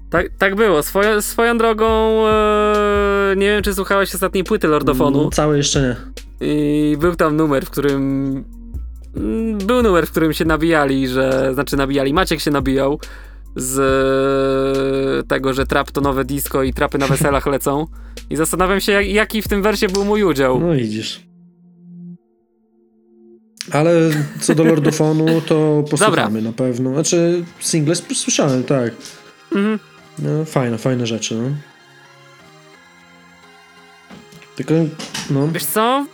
Tak, tak było. Swoją, swoją drogą e, nie wiem, czy słuchałeś ostatniej płyty Lordofonu. Mm, Całe jeszcze nie. I był tam numer, w którym. mm, Był numer, w którym się nabijali, że. Znaczy nabijali. Maciek się nabijał z e, tego, że trap to nowe disco i trapy na weselach [laughs] lecą. I zastanawiam się, jak, jaki w tym wersie był mój udział. No widzisz. Ale co do Lordofonu, to [laughs] posłuchamy na pewno. Znaczy, single słyszałem, tak. Mhm. No, fajne, fajne rzeczy, no. Tylko, no, Wiesz co?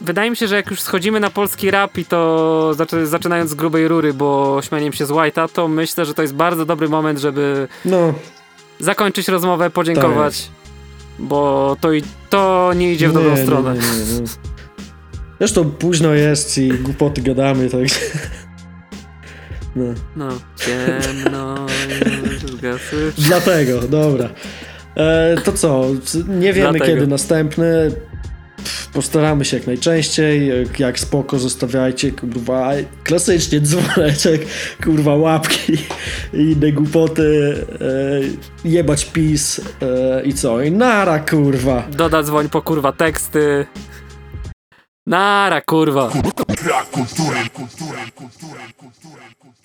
Wydaje mi się, że jak już schodzimy na polski rap i to zaczy, zaczynając z grubej rury, bo śmianiem się z White'a, to myślę, że to jest bardzo dobry moment, żeby no, zakończyć rozmowę, podziękować. Tak Bo to, i, to nie idzie w dobrą nie, stronę. Nie, nie, nie. Zresztą późno jest i głupoty gadamy, także... No. No, ciemno już zgasły. Dlatego, dobra. E, to co? Nie wiemy Dlatego. kiedy następny. Postaramy się jak najczęściej. Jak- spoko, zostawiajcie, kurwa, klasycznie dzwoneczek, kurwa, łapki i inne głupoty. E, jebać pis e, i co? I nara, kurwa. Doda dzwoń po kurwa teksty. Nara kurwa. Crack cultura, cultura, cultura, cultura, cultura.